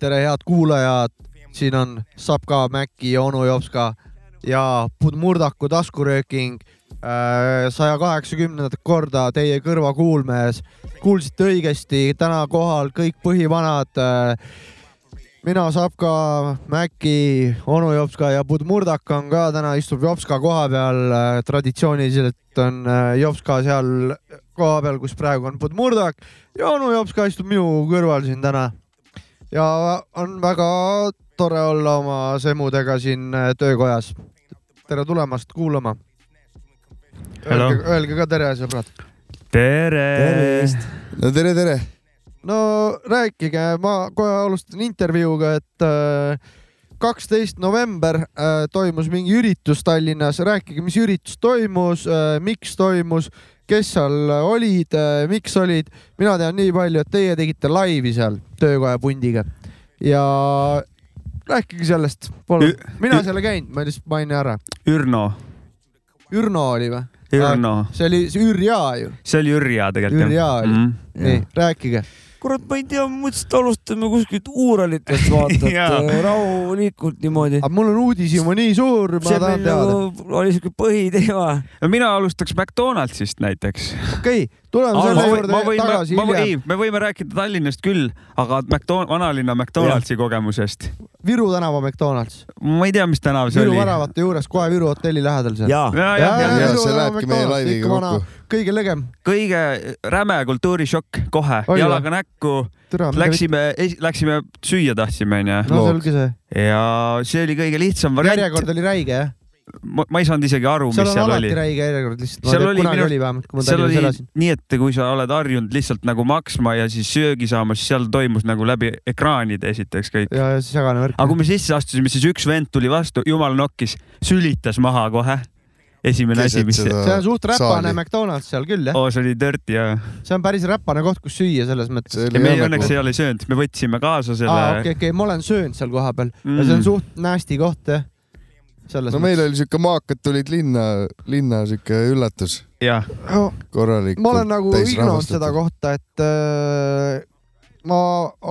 tere, head kuulajad, siin on Sapka, Mäkki, onu Jopska ja Murdaku taskurööking saja kaheksakümnendat korda teie kõrvakuulmes. kuulsite õigesti, täna kohal kõik põhivanad. mina, Sapka, Mäkki, onu Jopska ja Murdak on ka täna istub Jopska koha peal. traditsiooniliselt on äh, Jopska seal koha peal, kus praegu on Murdak ja onu Jopska istub minu kõrval siin täna ja on väga tore olla oma semudega siin äh, töökojas. tere tulemast kuulama. Hello. Öelge, öelge ka tere, sõbrad. tere! no tere, tere. no rääkige, ma kohe alustan intervjuuga, et äh, kaksteist november äh, toimus mingi üritus Tallinnas, rääkige, mis üritus toimus, miks toimus, kes seal olid, miks olid, mina tean nii palju, et teie tegite laivi seal töökoja pundiga ja rääkige sellest, palun mina seal ei käinud, ma lihtsalt mainin ära. Ürno, Ürno oli või? Ürno, see oli see Ürja ju, see oli Ürja tegelikult Ürja oli. mm. nii, rääkige. kurat, ma ei tea, ma mõtlesin, et alustame kuskilt Uuralitest vaata, et rahulikult niimoodi. aga mul on uudishimu nii suur, ma see tahan teada. nagu oli siuke põhiteema. mina alustaks McDonaldsist näiteks. okei, tuleme selle juurde ma võin, tagasi ma, ei hiljem., me võime rääkida Tallinnast küll, aga McDon-, vanalinna McDonaldsi kogemusest. Viru tänava McDonalds, ma ei tea, mis tänav see Viru oli. väravate juures, kohe Viru hotelli lähedal seal. jaa, ja, ja, ja, ja. ja see lähebki meie laiviga kokku. kõige legem. kõige räme kultuurishokk kohe, jalaga näkku, läksime, läksime süüa tahtsime onju no see oligi see, ja see oli kõige lihtsam variant. järjekord oli räige jah? Ma, ma ei saanud isegi aru, seal mis on seal alati oli. räige järjekord lihtsalt. Seal oli minu- oli ma seal oli nii, et kui sa oled harjunud lihtsalt nagu maksma ja siis söögi saama, siis seal toimus nagu läbi ekraanide esiteks kõik. ja, ja see segane värk. aga kui me sisse astusime, siis üks vend tuli vastu, jumal nokkis, sülitas maha kohe. esimene asi, mis, see on suht räpane saali. McDonalds seal küll jah, oo, see oli dirty ja. see on päris räpane koht, kus süüa selles mõttes. Ja oli me õnneks ei ole söönud, me võtsime kaasa selle okei, okei, ma olen söönud seal kohapeal ja see Mm. on suht nasty koht jah. Selles no meil oli siuke maakad tulid linna, linna siuke üllatus, jah, oli. korralik. ma olen nagu ignorant seda kohta, et äh, ma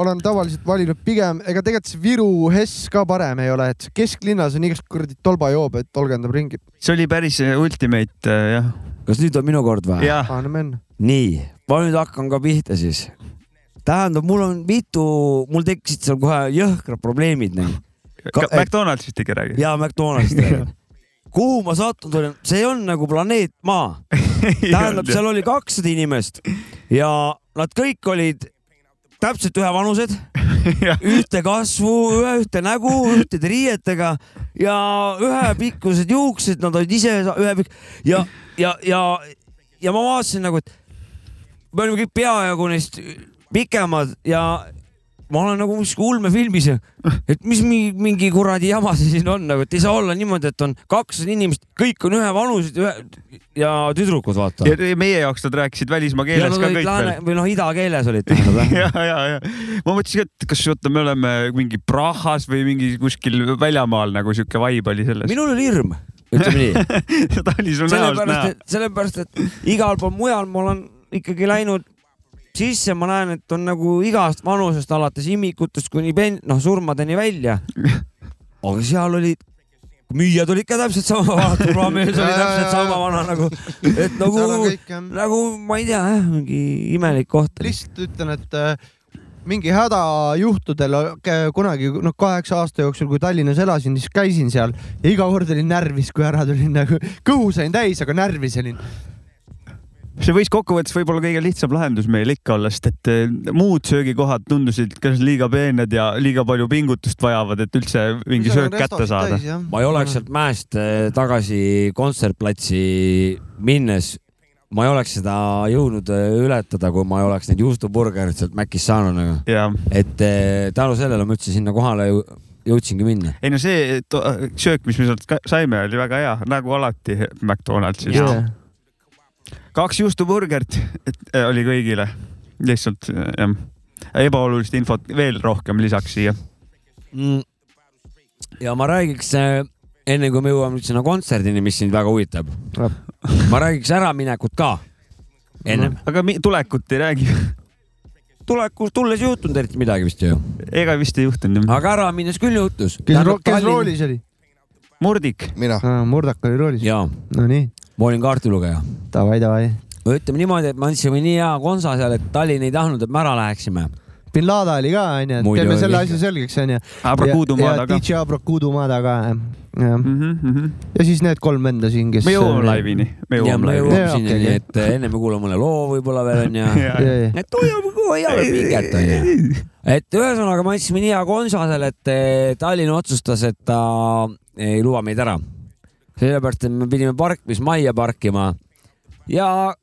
olen tavaliselt valinud pigem, ega tegelikult see Viru Hess ka parem ei ole, et kesklinnas on igast kuradi tolbajoob, et tolgendab ringi. see oli päris ultimate äh, jah, kas nüüd on minu kord või? paneme enne. nii, ma nüüd hakkan ka pihta siis. tähendab, mul on mitu, mul tekkisid seal kohe jõhkrad probleemid nagu. McDonaldsist ikka räägi. ja McDonaldist räägin. kuhu ma sattunud olen, see on nagu planeet Maa. tähendab, seal oli kakssada inimest ja nad kõik olid täpselt ühevanused, ühte kasvu, ühe, ühte nägu, ühtede riietega ja ühepikkused juuksed, nad olid ise ühe pik- ja, ja, ja, ja ma vaatasin nagu, et me olime kõik peajagu neist pikemad ja ma olen nagu kuskil ulmefilmis ja et mis mingi, mingi kuradi jama see siin on nagu, et ei saa olla niimoodi, et on kakssada inimest, kõik on ühevanused ühe, ja tüdrukud vaata. ja meie jaoks nad rääkisid välismaa keeles ka kõik lääne veel. või noh, ida keeles olid tähendab ja, ja, ja ma mõtlesin, et kas oota, me oleme mingi Prahas või mingi kuskil väljamaal nagu sihuke vibe oli selles. minul oli hirm, ütleme nii. seda oli sul näost näha., et sellepärast, et igal pool mujal ma olen ikkagi läinud sisse, ma näen, et on nagu igast vanusest alates imikutest kuni pen-, noh surmadeni välja. aga seal olid, müüjad olid ka täpselt sama vanad, turvamees oli täpselt sama vana nagu, et nagu nagu ma ei tea jah, mingi imelik koht. lihtsalt ütlen, et äh, mingi hädajuhtudel äh, kunagi noh, kaheksa aasta jooksul, kui Tallinnas elasin, siis käisin seal ja iga kord olin närvis, kui ära tulin nagu, kõhu sain täis, aga närvis olin. See võis kokkuvõttes võib-olla kõige lihtsam lahendus meil ikka olla, sest et eh, muud söögikohad tundusid kas liiga peened ja liiga palju pingutust vajavad, et üldse mingi söök kätte saada. ma ei oleks sealt mäest eh, tagasi kontsertplatsi minnes, ma ei oleks seda jõudnud eh, ületada, kui ma ei oleks neid juustuburgereid sealt Mäkist saanud nagu. ja, et tänu sellele ma üldse sinna kohale jõu- jõudsingi minna. ei no see söök, mis me sealt saime, oli väga hea, nagu alati McDonaldsis. Kaks juustuburgert et, äh, oli kõigile, lihtsalt äh, jah. ebaolulist infot veel rohkem lisaks siia. Mm. ja ma räägiks äh, enne kui me jõuame nüüd sinna kontserdini, mis sind väga huvitab. ma räägiks äraminekut ka ennem no,. aga tulekut ei räägi tulekus, tulles ei juhtunud eriti midagi vist ju. ega vist ei juhtunud jah. aga ära minnes küll juhtus. kes, ro kes roolis oli? Murdik. mina. Murdak oli roolis? Nonii. Ma olin kaardilugeja. Davai, davai. ütleme niimoodi, et me andsime nii hea konsa seal, et Tallinn ei tahtnud, et me ära läheksime bin Lada oli ka onju, teeme selle asja selgeks onju. Ka. DJ Abrakudu Mada ka jah. Mm -hmm. ja siis need kolm venda siin, kes. me jõuame laivini. me jõuame laivini, okay, et eh, enne me kuulame mõne loo võib-olla veel onju. et hoiame, hoiame pinget onju. et ühesõnaga me andsime nii hea konsa seal, et eh, Tallinn otsustas, et ta ei luba meid ära. Sellepärast, et me pidime parkimismajja parkima ja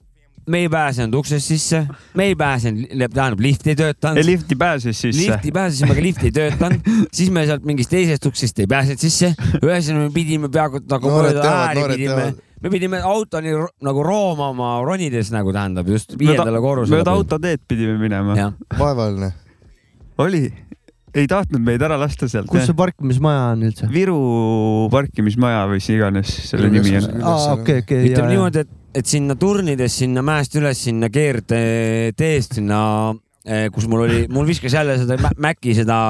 me ei pääsenud uksest sisse, me ei pääsenud, tähendab lift ei töötanud. lifti pääses sisse. lifti pääsesime, aga lift ei töötanud, siis me sealt mingist teisest uksest ei pääsenud sisse. ühesõnaga me pidime peaaegu nagu mööda ääri pidime, me pidime autoni nagu roomama ronides nagu tähendab just viiendale korrusele. mööda autoteed pidime minema. vaevaline. oli ei tahtnud meid ära lasta sealt. kus see parkimismaja on üldse? Viru parkimismaja või mis iganes selle nimi on. okei, okei. ütleme niimoodi, et et sinna turnides, sinna mäest üles, sinna keerdteest, sinna eh, kus mul oli, mul viskas jälle seda Maci seda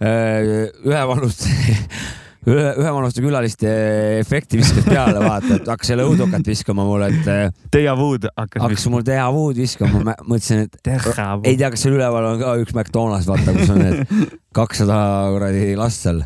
eh, ühe vanust ühe, ühe vanuste külaliste efekti viskas peale, vaata, et hakkas jälle õudukat viskama mulle, et. Deja Vu'd hakkas. hakkas mul Deja Vu'd viskama, ma mõtlesin, et ei tea, kas seal üleval on ka üks McDonalds, vaata, kus on need kakssada kuradi last seal.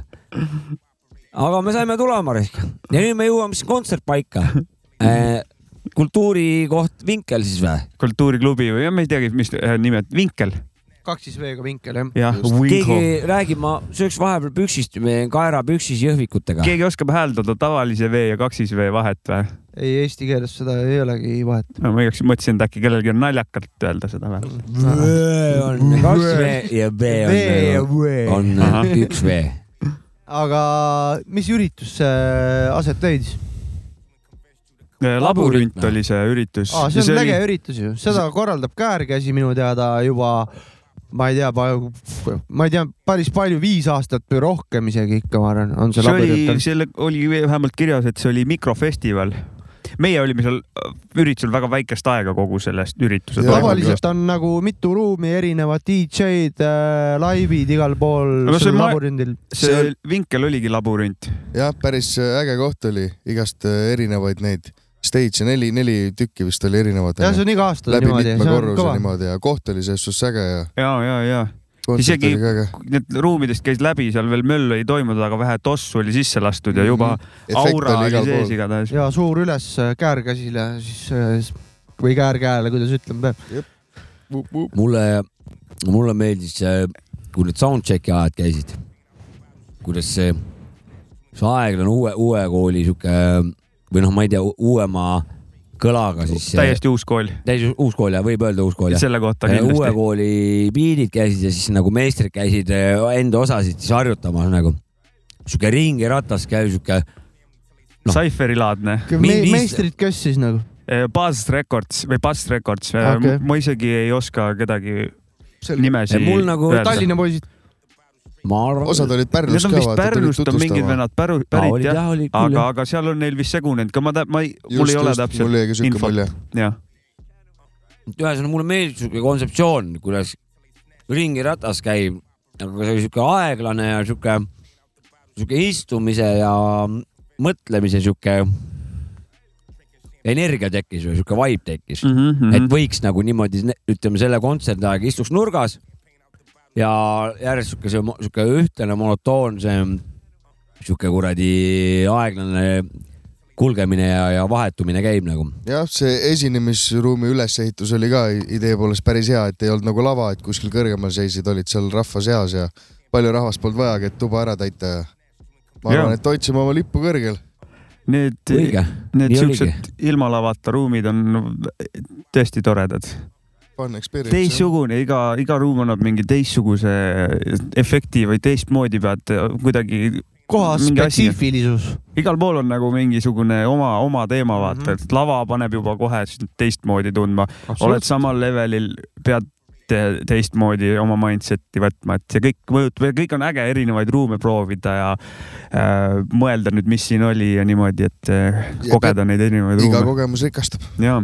aga me saime tulema, ja nüüd me jõuame siis kontsertpaika kultuurikoht Vinkel siis või? kultuuriklubi või, ma ei teagi, mis äh, nimed, Vinkel. Kaks siis V-ga Vinkel jah ja,. keegi räägib, ma sööks vahepeal püksist, kaerapüksis jõhvikutega. keegi oskab hääldada tavalise V ja kaksis V vahet või? ei, eesti keeles seda ei olegi vahet no,. ma igaks mõtlesin, et äkki kellelgi on naljakalt öelda seda või? on kaks V ja V on, on üks V. aga mis üritus aset leidis? labürint oli see üritus. see on see äge oli... üritus ju, seda korraldab Käärkäsi minu teada juba ma ei tea, ma ei tea, päris palju, viis aastat või rohkem isegi ikka, ma arvan, on see, see labürint. seal oli vähemalt kirjas, et see oli mikrofestival meie olime seal äh, üritusel väga väikest aega kogu sellest üritusest. tavaliselt on nagu mitu ruumi, erinevad DJ-d äh,, laivid igal pool no, sellel labürindil. see vinkel oligi labürint. jah, päris äge koht oli, igast äh, erinevaid neid stage'e neli, neli tükki vist oli erinevad. jah, see on iga aasta läbi niimoodi. mitme korruse niimoodi ja koht oli selles suhtes äge ja. ja, ja, ja isegi need ruumidest käis läbi, seal veel möllu ei toimunud, aga vähe tossu oli sisse lastud ja juba mm -hmm. aura oli, oli sees igatahes. ja suur üles äh, käärkäsile siis äh, või käär-käele, kuidas ütlema peab. mulle, mulle meeldis see, kui need soundcheck'i ajad käisid, kuidas see, see aeglane uue, uue kooli sihuke või noh, ma ei tea, uuema kõlaga siis. täiesti uus kool. täiesti uus kool ja võib öelda uus kool selle kohta kindlasti. uue kooli biidid käisid ja siis nagu meistrid käisid eh, enda osasid siis harjutamas nagu. sihuke ringiratas käib sihuke no.. Cypheri laadne Me. meistrid, kes siis nagu? Eh, Buzz Records või Buzz Records okay., ma isegi ei oska kedagi nimesid. mul nagu Tallinna poisid arvan. osad olid Pärnust ka. Pärnust on mingid vennad päru, pärit jah, aga, aga seal on neil vist segunenud ka, ma ma ei, mul ei ole täpselt mul mulje. jah. ühesõnaga mulle meeldib siuke kontseptsioon, kuidas ringiratas käib, aga see siuke aeglane ja siuke, siuke istumise ja mõtlemise siuke energia tekkis või siuke vibe tekkis mm, -hmm. et võiks nagu niimoodi, ütleme selle kontserdi aeg istuks nurgas ja järjest sihuke, sihuke ühtlane monotoonse, sihuke kuradi aeglane kulgemine ja, ja vahetumine käib nagu. jah, see esinemisruumi ülesehitus oli ka idee poolest päris hea, et ei olnud nagu lava, et kuskil kõrgemal seisid, olid seal rahva seas ja palju rahvast polnud vajagi, et tuba ära täita ja ma arvan, et hoidsime oma lippu kõrgel. Need, need siuksed ilma lavata ruumid on tõesti toredad fun experience. teistsugune, iga, iga ruum annab mingi teistsuguse efekti või teistmoodi pead kuidagi koha spetsiifilisus. igal pool on nagu mingisugune oma, oma teema, vaata mm, -hmm. et lava paneb juba kohe teistmoodi tundma, oled samal levelil, pead te teistmoodi oma mindset'i võtma, et see kõik mõjutab ja kõik on äge erinevaid ruume proovida ja äh, mõelda nüüd, mis siin oli ja niimoodi, et äh, kogeda neid erinevaid iga ruume. kogemus rikastab. ja,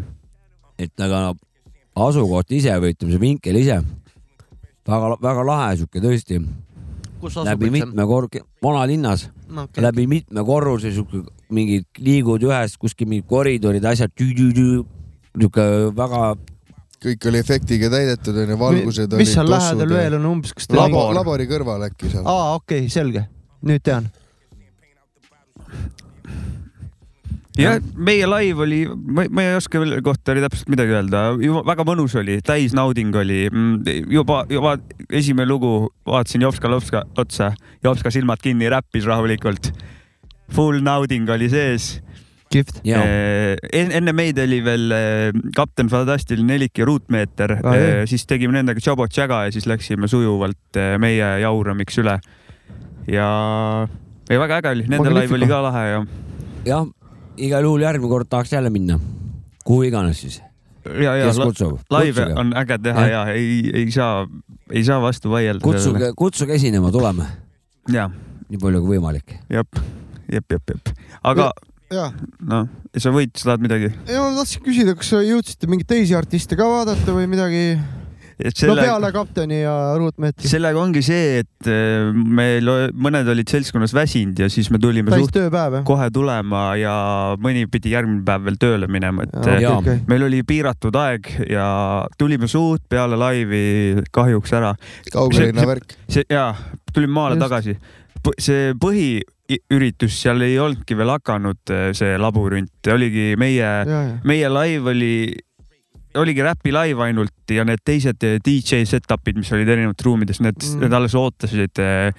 et aga asukoht ise või ütleme, see vinkel ise väga, väga lahe sihuke tõesti, kus läbi asub mitme kor-, vanalinnas, no, okay.? läbi mitme korruse sihuke mingid liigud ühest kuskil mingid koridorid, asjad, sihuke väga kõik oli efektiga täidetud onju, valgused mis seal lähedal veel on umbes, kas te labo, Labor. labori kõrval äkki seal. aa, okei okay,, selge, nüüd tean. Ja meie live oli, ma, ma ei oska veel kohta oli täpselt midagi öelda, väga mõnus oli, täisnauding oli, juba, juba esimene lugu vaatasin Jopska Lopska otsa, Jopska silmad kinni, räppis rahulikult. Full nauding oli sees kihvt. ja En, enne meid oli veel eh, kapten Fadastil nelik ja ruutmeeter Ah, jah. eh,, siis tegime nendega Jabot Jaga ja siis läksime sujuvalt meie jauramiks üle. ja, ja väga äge oli, nende live oli ka lahe ja, jah, igal juhul järgmine kord tahaks jälle minna, kuhu iganes siis, ja, ja laive on äge teha ja, ja ei, ei saa, ei saa vastu vaielda. kutsuge, kutsuge esinema, tuleme, ja, nii palju kui võimalik. jep, jep, jep, jep, aga ja, noh, sa võid, sa tahad midagi? ja ma tahtsin küsida, kas jõudsite mingeid teisi artiste ka vaadata või midagi? No selle, peale kapteni ja ruutmeetri. sellega ongi see, et eh, meil mõned olid seltskonnas väsinud ja siis me tulime täis suht kohe tulema ja mõni pidi järgmine päev veel tööle minema, et eh, Jaa. okei, meil oli piiratud aeg ja tulime suht peale laivi kahjuks ära. kaugeline värk. see ja tulime maale Just. tagasi. see põhiüritus seal ei olnudki veel hakanud, see labürint, oligi meie, ja, ja. meie live oli, oligi räpi live ainult ja need teised DJ setup'id, mis olid erinevates ruumides, need Mm. need alles ootasid eh,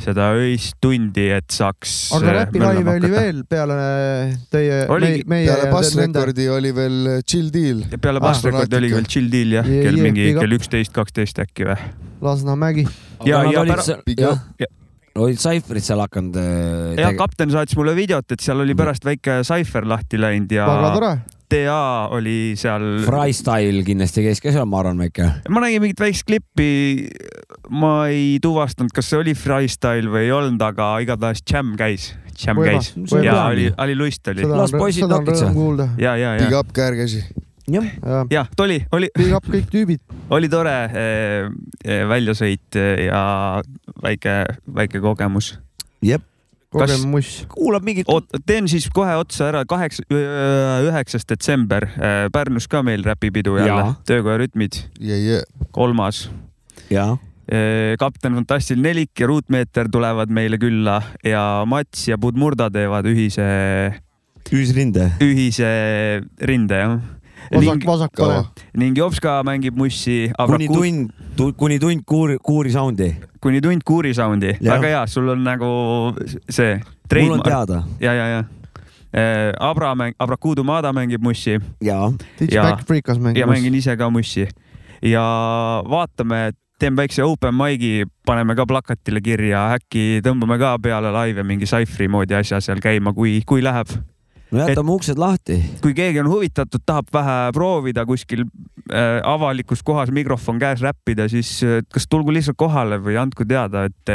seda öist tundi, et saaks. aga Räpi laive oli veel peale teie, Oligi. meie peale ja Bass nende. Recordi oli veel Chill Deal. peale Ah, Bass Recordi oligi veel Chill Deal jah, kell mingi kell üksteist, kaksteist äkki või? Lasnamägi. Ja- ja nad olid pära- seal, hakanud ja kapten saatis mulle videot, et seal oli pärast väike Cypher lahti läinud ja väga tore. TA oli seal. Freestyle kindlasti käis ka seal, ma arvan, väike. ma nägin mingit väikest klippi. ma ei tuvastanud, kas see oli freestyle või ei olnud, aga igatahes Jam käis, Jam Võimas, käis võimas. ja oli, oli lust oli Las poisid nokitsevad. kuulda. ja, ja, Big ja, up käärkäsi. jah, ja ja oli, oli, big up kõik tüübid. oli tore eh, eh, väljasõit eh, ja väike, väike kogemus. jep, kogemus. kuulab mingit. teen siis kohe otsa ära, kaheksa, üheksas detsember eh, Pärnus ka meil räpipidu jälle Jaa., töökoja rütmid, Yeah, yeah. kolmas jah, Eh, kapten Fantastil Nelik ja Ruutmeeter tulevad meile külla ja Mats ja Budmurda teevad ühise, ühisrinde. ühise rinde jah. vasak, vasak kaua. ning Jopska mängib mussi. kuni tund, kuni tund kuuri, kuuri soundi. kuni tund kuuri soundi, väga hea, sul on nagu see. mul on teada. ja, ja, ja. Abra mäng, Abrakuudu Maada mängib mussi ja- ja mängib. mängin ise ka mussi. ja vaatame, teeme väikse open mic'i, paneme ka plakatile kirja, äkki tõmbame ka peale laive mingi Cypher'i moodi asja seal käima, kui, kui läheb. No jätame uksed lahti. kui keegi on huvitatud, tahab vähe proovida kuskil äh, avalikus kohas mikrofon käes räppida, siis äh, kas tulgu lihtsalt kohale või andku teada, et,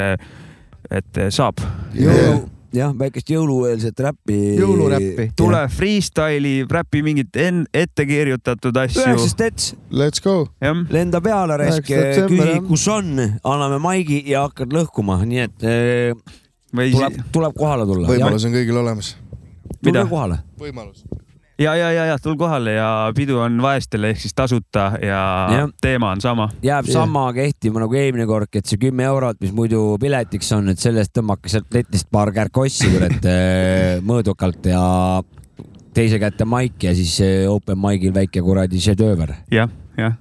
et saab. jõulu, jah, väikest jõulueelset räppi. jõuluräppi. tule freestyle'i, räpi mingit en- ette kirjutatud asju. üheksas dets, Let's go. lenda peale, raisk, küsi kus on, anname maigi ja hakkad lõhkuma, nii et eh, või tuleb, tuleb kohale tulla. võimalus on kõigil olemas. Tulge kohale. võimalus. ja, ja, ja, ja tul kohale ja pidu on vaestele ehk siis tasuta ja, ja. Teema on sama. jääb Jah. sama kehtima nagu eelmine kord, et see kümme eurot, mis muidu piletiks on, et sellest tõmmake sealt letist paar kärkossi kurat eh, mõõdukalt ja teise kätte maik ja siis eh, open mic'il väike kuradi šedööver. jah, jah.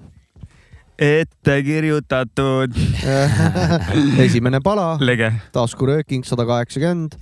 Ette kirjutatud. esimene pala, lege, taskurööking sada kaheksakümmend.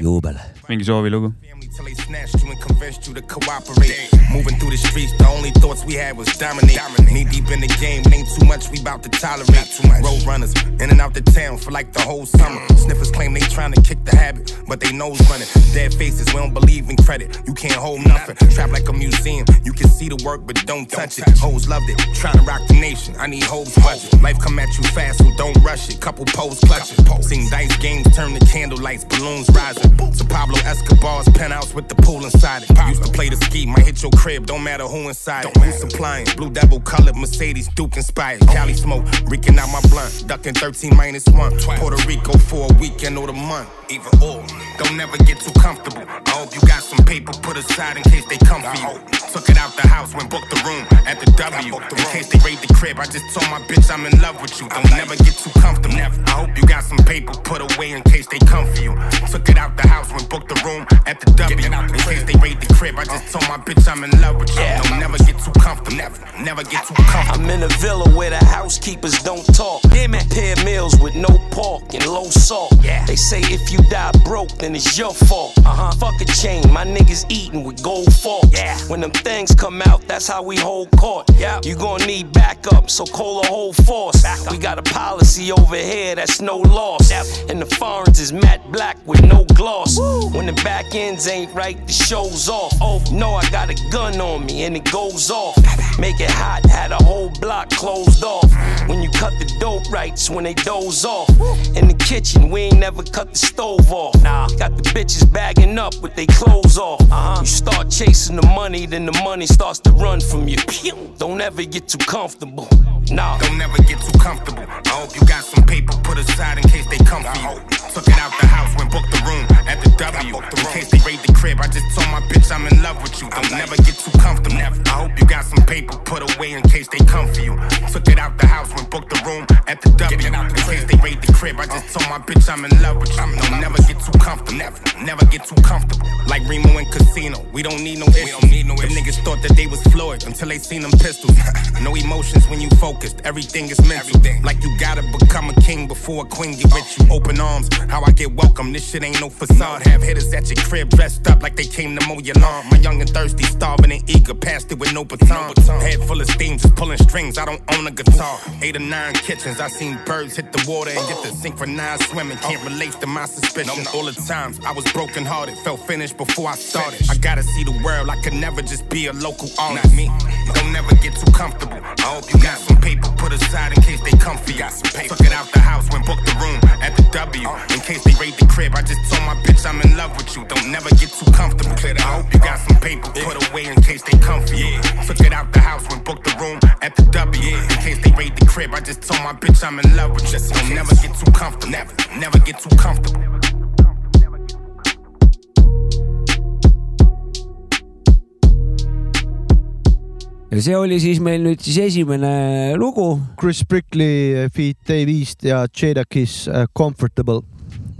juubel. mingi soovilugu. Till they snatched you and convinced you to cooperate. Moving through the streets, the only thoughts we had was dominate. Knee deep in the game, it ain't too much we bout to tolerate. Too much. Road runners in and out the town for like the whole summer. Sniffers claim they trying to kick the habit, but they nose running. Dead faces, we don't believe in credit. You can't hold nothing. Trap like a museum, you can see the work, but don't touch it. Hoes loved it, trying to rock the nation. I need hoes budget. Life come at you fast, so don't rush it. Couple pose clutches. Seen dice games turn to candlelights, balloons rising. To Pablo Escobar's penthouse with the pool inside it. Used to play the ski, might hit your crib, don't matter who inside it. Who supplying? Blue devil colored Mercedes, Duke inspired. Cali smoke, reeking out my blunt. Ducking 13 minus one. Puerto Rico for a weekend or the month. Either or. Don't never get too comfortable. I hope you got some paper put aside in case they come for you. Took it out the house when booked the room at the W. In case they raid the crib, I just told my bitch I'm in love with you. Don't never get too comfortable. I hope you got some paper put away in case they come for you. Took it out the house when booked the room at the W. In case they raid the crib, I just told my bitch I'm in love with you. Don't never get too comfortable. Never, never get too comfortable. I'm in a villa where the housekeepers don't talk. Damn it. Pair meals with no pork and low salt. Yeah. They say if you die broke, then it's your fault. Uh-huh. Fuck a chain, my niggas eating with gold forks. Yeah. When them things come out, that's how we hold court. Yeah. You gonna need backup, so call a whole force. We got a policy over here that's no loss. And the foreigns is matte black with no gloss. When the back ends ain't right, the show's off. Oh, no, I got a gun on me and it goes off. Make it hot, had a whole block closed off. When you cut the dope rights, when they doze off. In the kitchen, we ain't never cut the stove off. Nah, got the bitches bagging up with they clothes off. Uh-huh. You start chasing the money, then the money starts to run from you. Don't ever get too comfortable. Nah. Don't never get too comfortable. I hope you got some paper put aside in case they come for you. Took it out the house when booked the room at the W. In case they raid the crib, I just told my bitch I'm in love with you. Don't never get too comfortable. I hope you got some paper put away in case they come for you. Took it out the house when booked the room at the W. In case they raid the crib, I just told my bitch I'm in love with you. Don't never get too comfortable. Never, never get too comfortable. Like Remo and Casino, we don't need no issues. Them niggas thought that they was Floyd until they seen them pistols. no emotions when you focused, everything is mental. Like you gotta become a king before a queen get with you. Open arms, how I get welcome. This shit ain't no facade. Have hitters at your crib dressed up like they came to mow your lawn. My young and thirsty, starving and eager, passed it with no baton. Head full of steam, just pulling strings. I don't own a guitar. Eight or nine kitchens, I seen birds hit the water and get the synchronized swimming. Can't relate to my suspicion. All the times I was broken hearted, felt finished before I started. I gotta see the world. I could never just be a local artist. me. Don't never get too comfortable. I hope you got some put aside in case they come for you. Took it out the house when booked the room at the W. In case they raid the crib, I just told my bitch I'm in love with you. Don't never get too comfortable. I hope you got some paper put away in case they come for you. Took it out the house when booked the room at the W. In case they raid the crib, I just told my bitch I'm in love with you. Don't never get too comfortable. Never, never get too comfortable. Ja see oli siis meil nüüd siis esimene lugu. Chris Brickley feat Dave East ja Jada Kiss uh, Comfortable.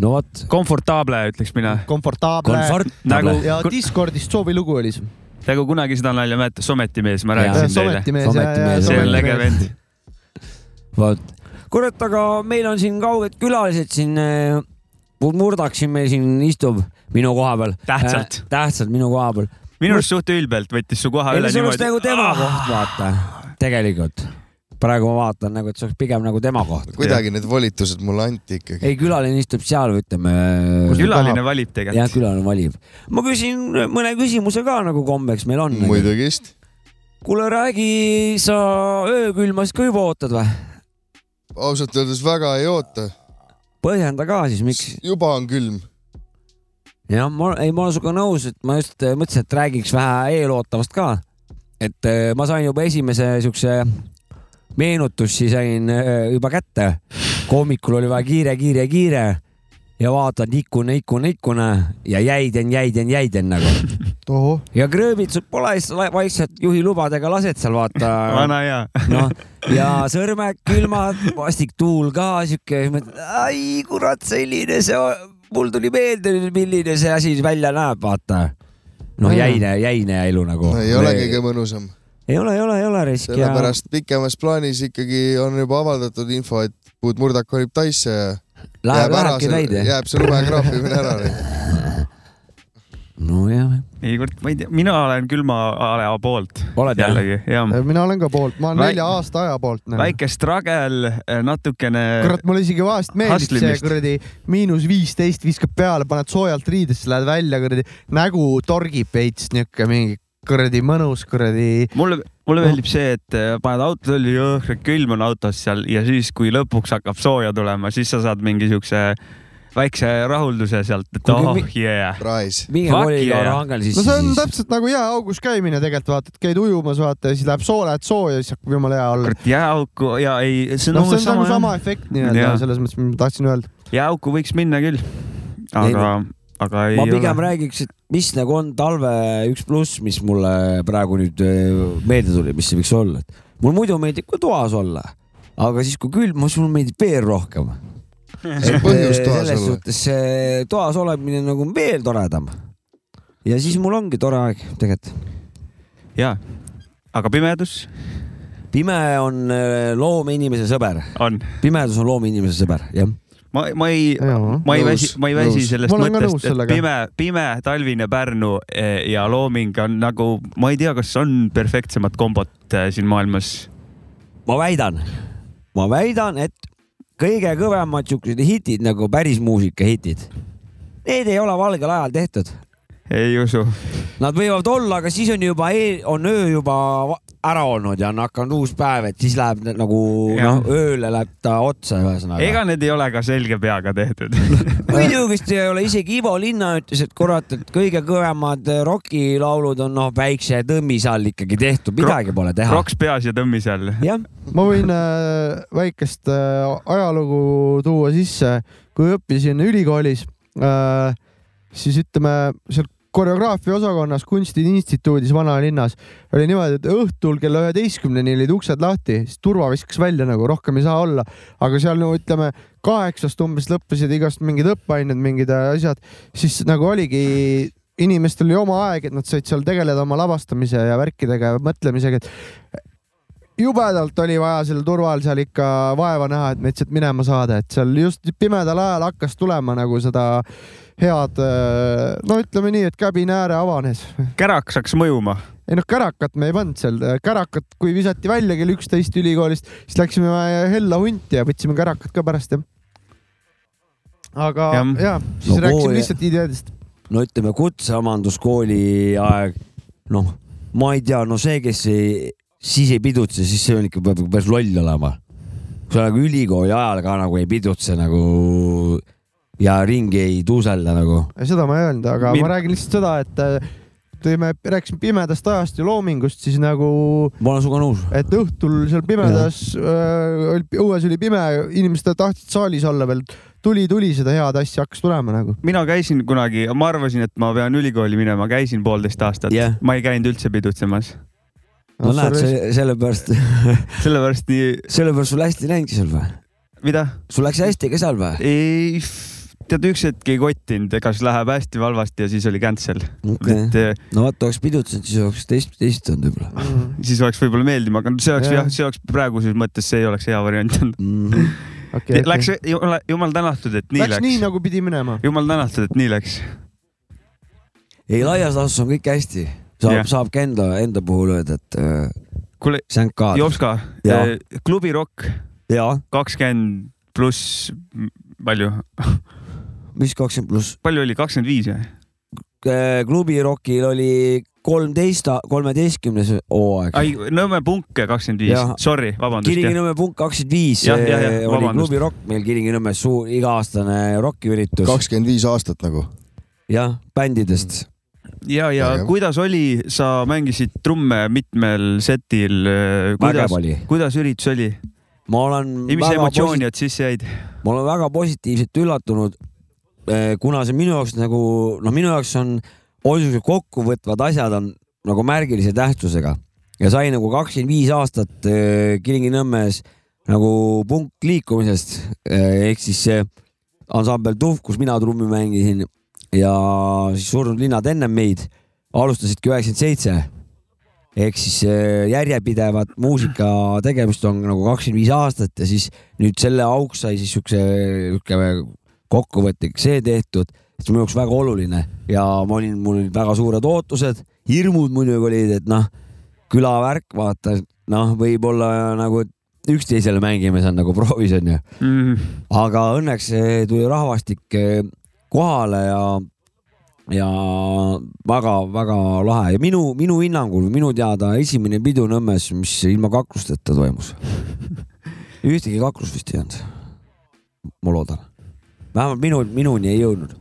no vot, komfortable, ütleks mina. Komfortable. Nagu- ja Discordist soovilugu oli see. nagu kunagi seda nalja mäletad, sometimees, ma rääkisin teile. see on lege vend. vot. kurat, aga meil on siin kauged külalised siin. Murdak siin meil siin istub minu koha peal. Tähtsalt. tähtsalt minu koha peal. Minu arust suht ülbelt võttis su koha ei üle see oleks nagu tema Ah. koht, vaata, tegelikult. praegu ma vaatan nagu, et see oleks pigem nagu tema koht. kuidagi need volitused mulle anti ikkagi. ei, külaline istub seal, ütleme. külaline valib jah, tegelikult. külaline valib. ma küsin mõne küsimuse ka nagu kombeks meil on. muidugi vist. kuule, räägi, sa öökülmas ka juba ootad või? ausalt öeldes väga ei oota. põhjenda ka siis, miks? juba on külm. jah, ma, ei, ma olen sinuga nõus, et ma just äh, mõtlesin, et räägiks vähe eelootavast ka. et äh, ma sain juba esimese siukse meenutusi sain äh, juba kätte. hommikul oli vaja kiire, kiire, kiire ja vaatan ikune, ikune, ikune ja jäiden, jäiden, jäiden nagu. ja krööbitsut pole, siis vaikselt juhi lubadega lased seal vaata. vana hea. noh, ja sõrmed külmad, vastik tuul ka siuke, ai kurat, selline see, mul tuli meelde nüüd, milline see asi välja näeb, vaata. noh, jäine, jäine elu nagu. ei ole kõige mõnusam. ei ole, ei ole, ei ole risk ja sellepärast pikemas plaanis ikkagi on juba avaldatud info, et Puud Murdak kolib Taisse ja läheb, ära lähebki täide. jääb see lumegraafimine ära. nojah, ei kurat, ma ei tea, mina olen külmaala poolt oled jällegi, mina olen ka poolt, ma olen Väik- nelja aasta aja poolt. väike struggle, natukene. kurat, mulle isegi vahest meeldib see kuradi miinus viisteist viskab peale, paned soojalt riidesse, lähed välja kuradi, nägu torgib veits niuke mingi kuradi mõnus kuradi. mulle, mulle meeldib see, et äh, paned auto tolli, külm on autos seal ja siis, kui lõpuks hakkab sooja tulema, siis sa saad mingi siukse väikse rahulduse sealt, et oh yeah. minge Fuck kolige yeah. Arhangel no sisse see on siis. täpselt nagu jääaugus käimine tegelikult vaata, et käid ujumas vaata ja siis läheb soo, lähed sooja ja siis hakkab jumala hea olla. jääauku ja ei, see on noh, see on nagu sama sama efekt nii-öelda selles mõttes, mis ma tahtsin öelda. jääauku võiks minna küll, aga, aga ei ma pigem ole. räägiks, et mis nagu on talve üks pluss, mis mulle praegu nüüd meelde tuli, mis see võiks olla, et mul muidu meeldib ka toas olla, aga siis, kui külm on, sul meeldib veel rohkem. See on põhjus toas selles suhtes see toas olemine nagu veel toredam. ja siis mul ongi tore aeg tegelikult. jaa, aga pimedus pime on öö, loomeinimese sõber, on, pimedus on loomeinimese sõber, jah. ma, ma ei, ma ei väsi, ma ei väsi sellest mõttest, et pime, pime talvine Pärnu eh, ja looming on nagu, ma ei tea, kas on perfektsemat kombot eh, siin maailmas. ma väidan, ma väidan, et kõige kõvemad siuksed hitid nagu päris muusika hitid, need ei ole valgel ajal tehtud. ei usu. Nad võivad olla, aga siis on juba, on öö juba ära olnud ja on hakanud uus päev, et siis läheb nagu noh, ööle läheb ta otsa ühesõnaga. ega need ei ole ka selge peaga tehtud. muidugi ei ole, isegi Ivo Linna ütles, et kurat, et kõige kõvemad eh, rokilaulud on noh, väikse tõmmise all ikkagi tehtud, midagi pole teha. Kroks peas ja tõmmis all. jah, ma võin äh, väikest äh, ajalugu tuua sisse, kui õppisin ülikoolis äh,, siis ütleme seal koreograafia osakonnas Kunstiinstituudis vanalinnas oli niimoodi, et õhtul kella üheteistkümneni olid uksed lahti, siis turva viskas välja nagu rohkem ei saa olla, aga seal no ütleme kaheksast umbes lõppesid igast mingid õppeained, mingid äh, asjad, siis nagu oligi inimestel oli oma aeg, et nad said seal tegeleda oma lavastamise ja värkidega ja mõtlemisega, et jubedalt oli vaja sel turval seal ikka vaeva näha, et meid sealt minema saada, et seal just pimedal ajal hakkas tulema nagu seda head, no ütleme nii, et käbine ääre avanes. kärak saaks mõjuma. ei noh, kärakat me ei pannud seal, kärakat, kui visati välja kell üksteist ülikoolist, siis läksime hella hunti ja võtsime kärakat ka pärast jah. aga ja, ja, siis No no, rääkisime kooli- lihtsalt ideedest. no ütleme kutseomanduskooli aeg, noh, ma ei tea, no see, kes ei, siis ei pidutse, siis see on ikka peab päris loll olema. kui sa nagu ülikooli ajal ka nagu ei pidutse nagu ja ringi ei tuuselda nagu. seda ma ei öelnud, aga Min- ma räägin lihtsalt seda, et äh, kui me rääkisime pimedast ajast ja loomingust, siis nagu ma olen sinuga nõus. et õhtul seal pimedas äh,, õues oli pime, inimesed tahtsid saalis olla veel, tuli, tuli seda head asja hakkas tulema nagu. mina käisin kunagi, ma arvasin, et ma pean ülikooli minema, käisin poolteist aastat Jah. ma ei käinud üldse pidutsemas. no näed, sellepärast, sellepärast nii, sellepärast sul hästi läinudki seal või? mida? sul läks hästi ka seal või? ei, tead üks hetk ei kottinud, kas läheb hästi või halvasti ja siis oli cancel okei et eh, no vaata, oleks pidutsenud, siis oleks teist, teist olnud võib-olla siis oleks võib-olla meeldima hakanud, see oleks Jah. see oleks praeguses mõttes, see ei oleks hea variant olnud. mm. -hmm. okay,. Läks, jumal, jumal tänatud, et nii läks läks, nii nagu pidi minema. jumal tänatud, et nii läks. ei, laias laastus on kõik hästi, saab Jah., saab ka enda, enda puhul öelda, et äh, kuule. Jopska Jaa., klubi Rock kakskümmend pluss, palju, mis kakskümmend pluss. palju oli, kakskümmend viis või? klubi Rockil oli kolmteist, kolmeteistkümnes hooaeg. ai, Nõmme punk kakskümmend viis sorry, vabandust. Kilingi-Nõmme punkt kakskümmend viis jah, oli klubi Rock meil Kilingi-Nõmmes suur iga-aastane rokiüritus. kakskümmend viis aastat nagu. jah, bändidest. ja, ja Vägev. kuidas oli, sa mängisid trumme mitmel setil, vägev kuidas, oli. kuidas üritus oli? ma olen ja mis emotsioonid sisse jäid? ma olen väga positiivselt üllatunud, kuna see minu jaoks nagu, noh, minu jaoks on, siuksed kokkuvõtvad asjad on nagu märgilise tähtsusega. Ja sai nagu kakskümmend viis aastat äh, Kilingi-Nõmmes nagu punkliikumisest äh, ehk siis see ansambel Tuhv, kus mina trummi mängisin ja siis Surnud linnad ennem meid alustasidki üheksakümmend seitse. Ehk siis äh, järjepidevat muusika tegemist on nagu kakskümmend viis aastat ja siis nüüd selle auks sai siis siukse, siuke kokkuvõtlik see tehtud, see on minu jaoks väga oluline ja ma olin, mul olid väga suured ootused, hirmud muidugi olid, et noh, külavärk, vaata, noh, võib-olla nagu üksteisele mängime seal nagu proovis onju mm.. aga õnneks eh, tuli rahvastik eh, kohale ja ja väga-väga lahe ja minu, minu hinnangul, minu teada esimene pidu Nõmmes, mis ilma kaklusteta toimus. ühtegi kaklust vist ei olnud. ma loodan. Vähemalt minu, minuni ei jõudnud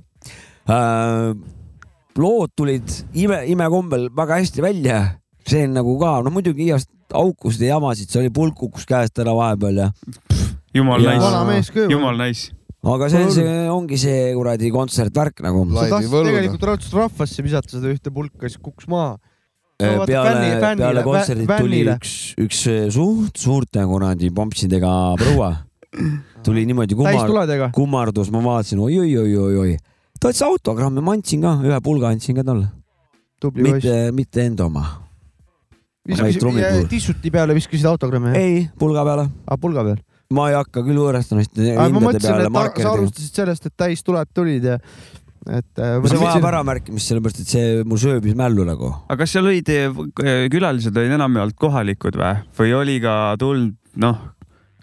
äh,. lood tulid ime, imekombel väga hästi välja. see on nagu ka, noh muidugi igast aukusid ja jamasid, see oli pulk kukkus käest ära vahepeal ja jumal Ja- nice, jumal nice. aga see, see ongi see kuradi kontsertvärk nagu sa tahtsid tegelikult raudselt rahvasse visata seda ühte pulka, siis kukkus maha. Eh, vaata, peale fännile- peale kontserdit tuli üks, üks eh, suht suurte kuradi pompsidega proua. tuli niimoodi kummar, kummardus, ma vaatasin oi-oi-oi-oi-oi. ta ütles autogrammi, ma andsin ka, ühe pulga andsin ka talle, mitte, mitte enda oma. tissuti peale viskasid autogrammi, jah? ei, pulga peale. aa, pulga peal. ma ei hakka küll võõrastamist ma hindade mõtlesin, peale et sa alustasid sellest, et täistuled tulid ja et. äh, see vajab äramärkimist, sellepärast et see mul sööbis mällu nagu. aga kas seal olid eh, külalised olid enamjaolt kohalikud või, või oli ka tulnud noh,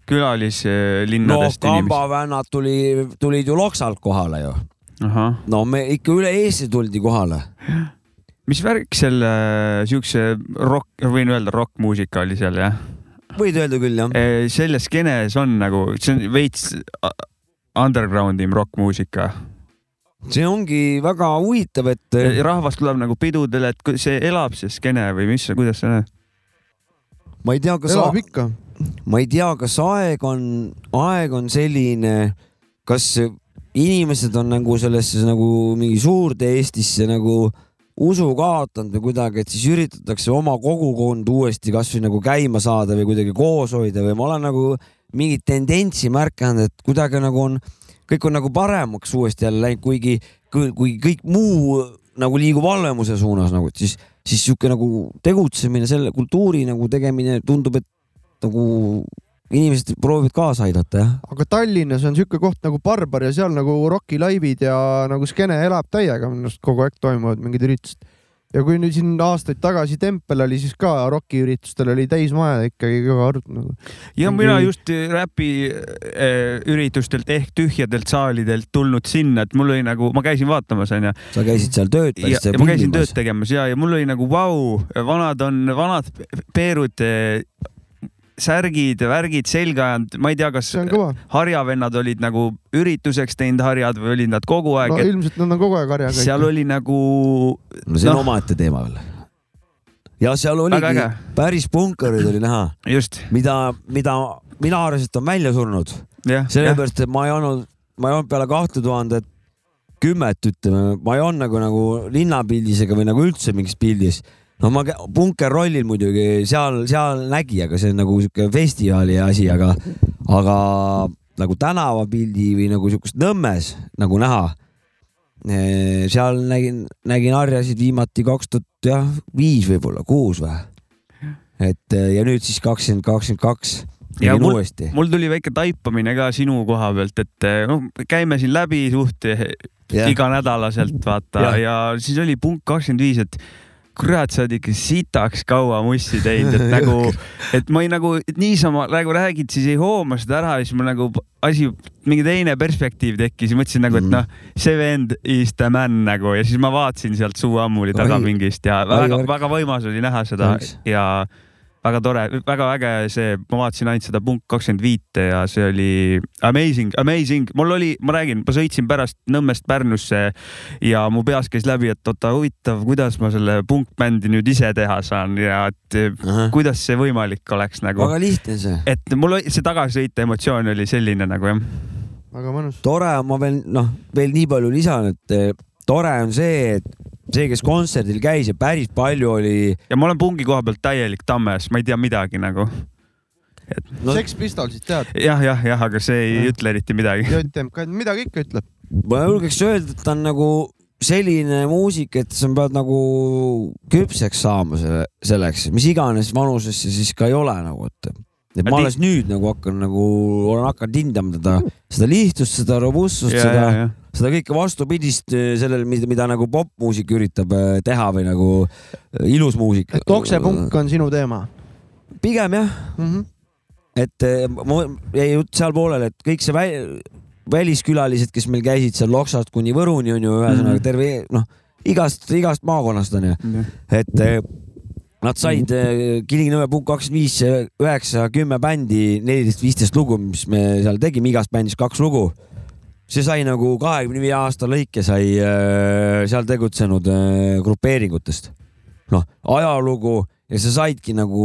no külalislinnadest inimesi? kambavennad tuli, tulid ju Loksalt kohale ju. no me ikka üle Eesti tuldi kohale. mis värk selle siukse rock, võin öelda rokkmuusika oli seal jah? võid öelda küll jah. selles skeenes on nagu, see on veits a- underground im rokkmuusika. see ongi väga huvitav, et rahvas tuleb nagu pidudele, et see elab see skeene või mis, kuidas see on? ma ei tea, kas, elab ikka. Ma ei tea, kas aeg on, aeg on selline, kas inimesed on nagu sellesse nagu mingi suurde Eestisse nagu usu kaotanud või kuidagi, et siis üritatakse oma kogukond uuesti kasvõi nagu käima saada või kuidagi koos hoida või ma olen nagu mingit tendentsi märganud, et kuidagi nagu on, kõik on nagu paremaks uuesti jälle läinud, kuigi, kui kõik muu nagu liigub halvemuse suunas nagu, et siis, siis sihuke nagu tegutsemine, selle kultuuri nagu tegemine tundub, et nagu inimesed proovivad kaasa aidata jah. aga Tallinnas on siuke koht nagu Barbar ja seal nagu rokilaivid ja nagu skeene elab täiega, minu arust kogu aeg toimuvad mingid üritused. ja kui nüüd siin aastaid tagasi Tempel oli, siis ka rokiüritustel oli täismaja ikkagi kõva arv nagu. ja Mingi- mina just räpi äh, üritustelt ehk tühjadelt saalidelt tulnud sinna, et mul oli nagu, ma käisin vaatamas onju sa käisid seal tööd ja, ja ma käisin tööd tegemas ja, ja mul oli nagu vau, vanad on, vanad peerud, särgid, värgid selga ajanud, ma ei tea, kas harjavennad olid nagu ürituseks teinud harjad või olid nad kogu aeg no no,, ilmselt nad on kogu aeg harjaga. seal oli nagu no see on noh. omaette teema veel. ja seal oligi päris punkarid oli näha, just mida, mida mina arvasin, et on välja surnud, sellepärast et ma ei olnud, ma ei olnud peale kahte tuhandet kümmet, ütleme, ma ei olnud nagu, nagu linnapildis ega või nagu üldse mingis pildis no ma punkerrollil muidugi seal, seal nägi, aga see on nagu sihuke festivali asi, aga, aga nagu tänavapildi või nagu siukest Nõmmes nagu näha. seal nägin, nägin harjasid viimati kaks tuhat jah, viis võib-olla, kuus või? et ja nüüd siis kakskümmend, kakskümmend kaks Ja mul- mul tuli väike taipamine ka sinu koha pealt, et noh, käime siin läbi suht Jah. iganädalaselt vaata ja. Jah. ja siis oli punkt kakskümmend viis, et kurat, sa oled ikka sitaks kaua mussi teinud, et nagu, et ma ei nagu niisama nagu räägid, siis ei hooma seda ära ja siis mul nagu asi, mingi teine perspektiiv tekkis ja mõtlesin nagu, et Mhm. noh, see vend is the man nagu ja siis ma vaatasin sealt suu ammuli ja Oi, väga, värk. väga võimas oli näha seda Thanks. ja väga tore, väga äge see, ma vaatasin ainult seda punkt kakskümmend viite ja see oli amazing, amazing, mul oli, ma räägin, ma sõitsin pärast Nõmmest Pärnusse ja mu peas käis läbi, et oota huvitav, kuidas ma selle punkbändi nüüd ise teha saan ja et kuidas see võimalik oleks nagu, väga lihtne see. et mul oli- see tagasisõite emotsioon oli selline nagu jah. väga mõnus. tore ma veel noh, veel nii palju lisan, et tore on see, et see, kes kontserdil käis ja päris palju oli ja ma olen pungi koha pealt täielik tammes, ma ei tea midagi nagu no, Sex Pistolsit tead? jah, jah, jah, aga see ei Jah. ütle eriti midagi. JMK, midagi ikka ütleb. ma julgeks öelda, et ta on nagu selline muusik, et sa pead nagu küpseks saama selle, selleks, mis iganes vanuses see siis ka ei ole nagu, et. et ma alles nüüd nagu hakkan nagu, olen hakanud hindama teda, seda lihtsust, seda robustsust, ja, seda ja, ja. Seda kõike vastupidist eh, sellele, mida, mida nagu popmuusik üritab eh, teha või nagu eh, ilus muusik. et oksepunk on sinu teema pigem jah, mm. -hmm. et mul jäi jutt seal pooleli, et kõik see vä väliskülalised, kes meil käisid seal Loksast kuni Võruni on ju ühesõnaga Mhm. terve noh, igast, igast maakonnast on ju, et eh, nad said Kilingi-Nõmme punkt kakskümmend viis, üheksa, kümme bändi, neliteist, viisteist lugu, mis me seal tegime, igast bändist kaks lugu see sai nagu kahekümne viie aasta lõike sai äh, seal tegutsenud äh, grupeeringutest. noh, ajalugu ja sa saidki nagu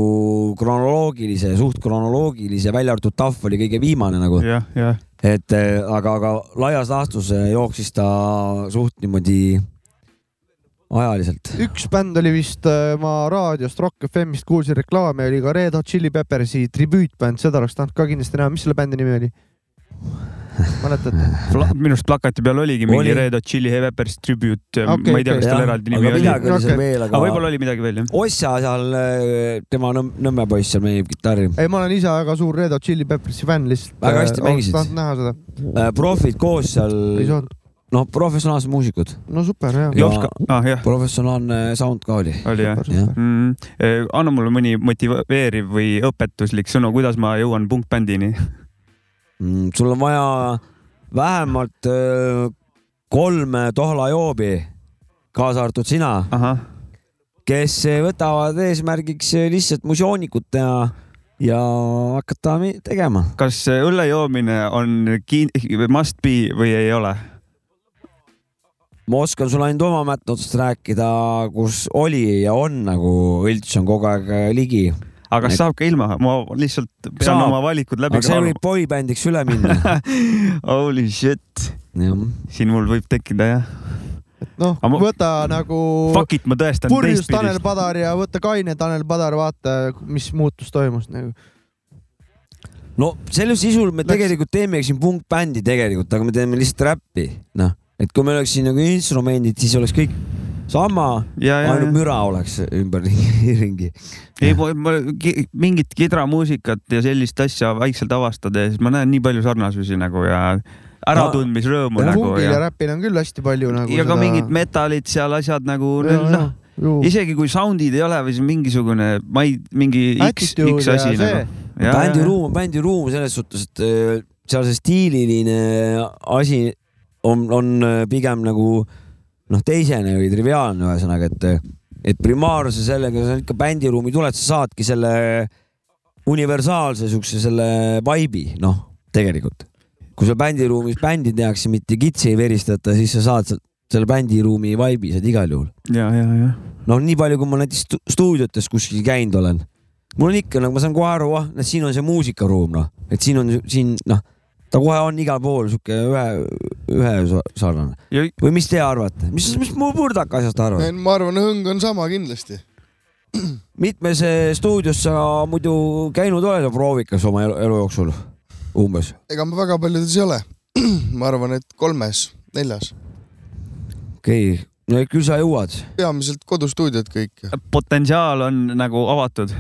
kronoloogilise, suht kronoloogilise, välja arvatud Tahv oli kõige viimane nagu, et äh, aga, aga laias laastus jooksis ta suht niimoodi ajaliselt. üks bänd oli vist, ma raadiost Rock FM-ist kuulsin reklaami, oli ka Red Hot Chili Peppersi tribüütbänd, seda oleks tahtnud ka kindlasti näha, mis selle bändi nimi oli? mäletate? minu arust plakati peal oligi mingi Oli. Red Hot Chili Peppers tribute, Okei, ma ei tea, kas tal Jah, eraldi aga nimi oli. midagi oli seal Okei. veel, aga aga võib-olla oli midagi veel jah. Ossa seal, tema Nõmm- Nõmme poiss seal mängib kitarri. ei, ma olen ise väga suur Red Hot Chili Peppersi fänn lihtsalt. Väga hästi mängisid. tahtnud näha seda, profid koos ei seal, saanud. noh, professionaalsed muusikud, no super hea. Ja- ka, ah jah, professionaalne sound ka oli. oli jah. jah, Mm, eh, anna mulle mõni motiveeriv või õpetuslik sõnu, kuidas ma jõuan punkbändini. Mm, sul on vaja vähemalt öö, kolm Tohla joobi, kaasa arvatud sina, kes võtavad eesmärgiks lihtsalt musioonikud teha ja hakata tegema. kas õlle joomine on must be või ei ole? ma oskan sulle ainult oma mättudest rääkida, kus oli ja on nagu õlts on kogu aeg ligi. Aga kas Et- saab ka ilma, ma lihtsalt pean Saab. oma valikud läbi aga see võib boybändiks üle minna. Holy shit, siin mul võib tekkida jah. noh võta nagu Fuck it, ma tõestan purjus Tanel. Padar ja võta kaine Tanel Padar, vaata, mis muutus toimus nagu. no selle sisul me Läks- tegelikult teemegi siin punkbändi tegelikult, aga me teeme lihtsalt räppi, noh, et kui meil oleks siin nagu instrumendid, siis oleks kõik sama, ja, ja, ainult müra oleks ümberringi ringi. ei, ma, mingit kidramuusikat ja sellist asja vaikselt avastades ma näen nii palju sarnasusi nagu ja äratundmisrõõmu Ja nagu ja räpil on küll hästi palju nagu. ja ka mingid metalid seal asjad nagu noh, isegi kui sound'id ei ole või see on mingisugune, ma ei, mingi X, X asi nagu. bändiruum on bändiruum selles suhtes, et äh, seal see stiililine asi on, on äh, pigem nagu noh, teisene või triviaalne, ühesõnaga, et, et primaarse sellega sa ikka bändiruumi tuled, sa saadki selle universaalse siukse selle vibe'i, noh, tegelikult. kui seal bändiruumis bändi tehakse, mitte kitsi ei veristata, siis sa saad selle bändiruumi vibe'i saad igal juhul. ja, ja, ja. noh, nii palju, kui ma näiteks stu- stuudiotes kuskil käinud olen, mul on ikka nagu ma saan kohe aru, ah, siin on see muusikaruum, noh, et siin on siin noh, ta kohe on igal pool sihuke ühe, ühe sarnane. ja või mis te arvate, mis, mis mu purdaka asjast arvad? ma arvan, hõng on sama kindlasti. mitmes eh, stuudios sa muidu käinud oled proovikas oma elu, elu jooksul umbes? ega ma väga paljudes ei ole. ma arvan, et kolmes, neljas, okei okay., no küll sa jõuad. peamiselt kodustuudiod kõik. potentsiaal on nagu avatud.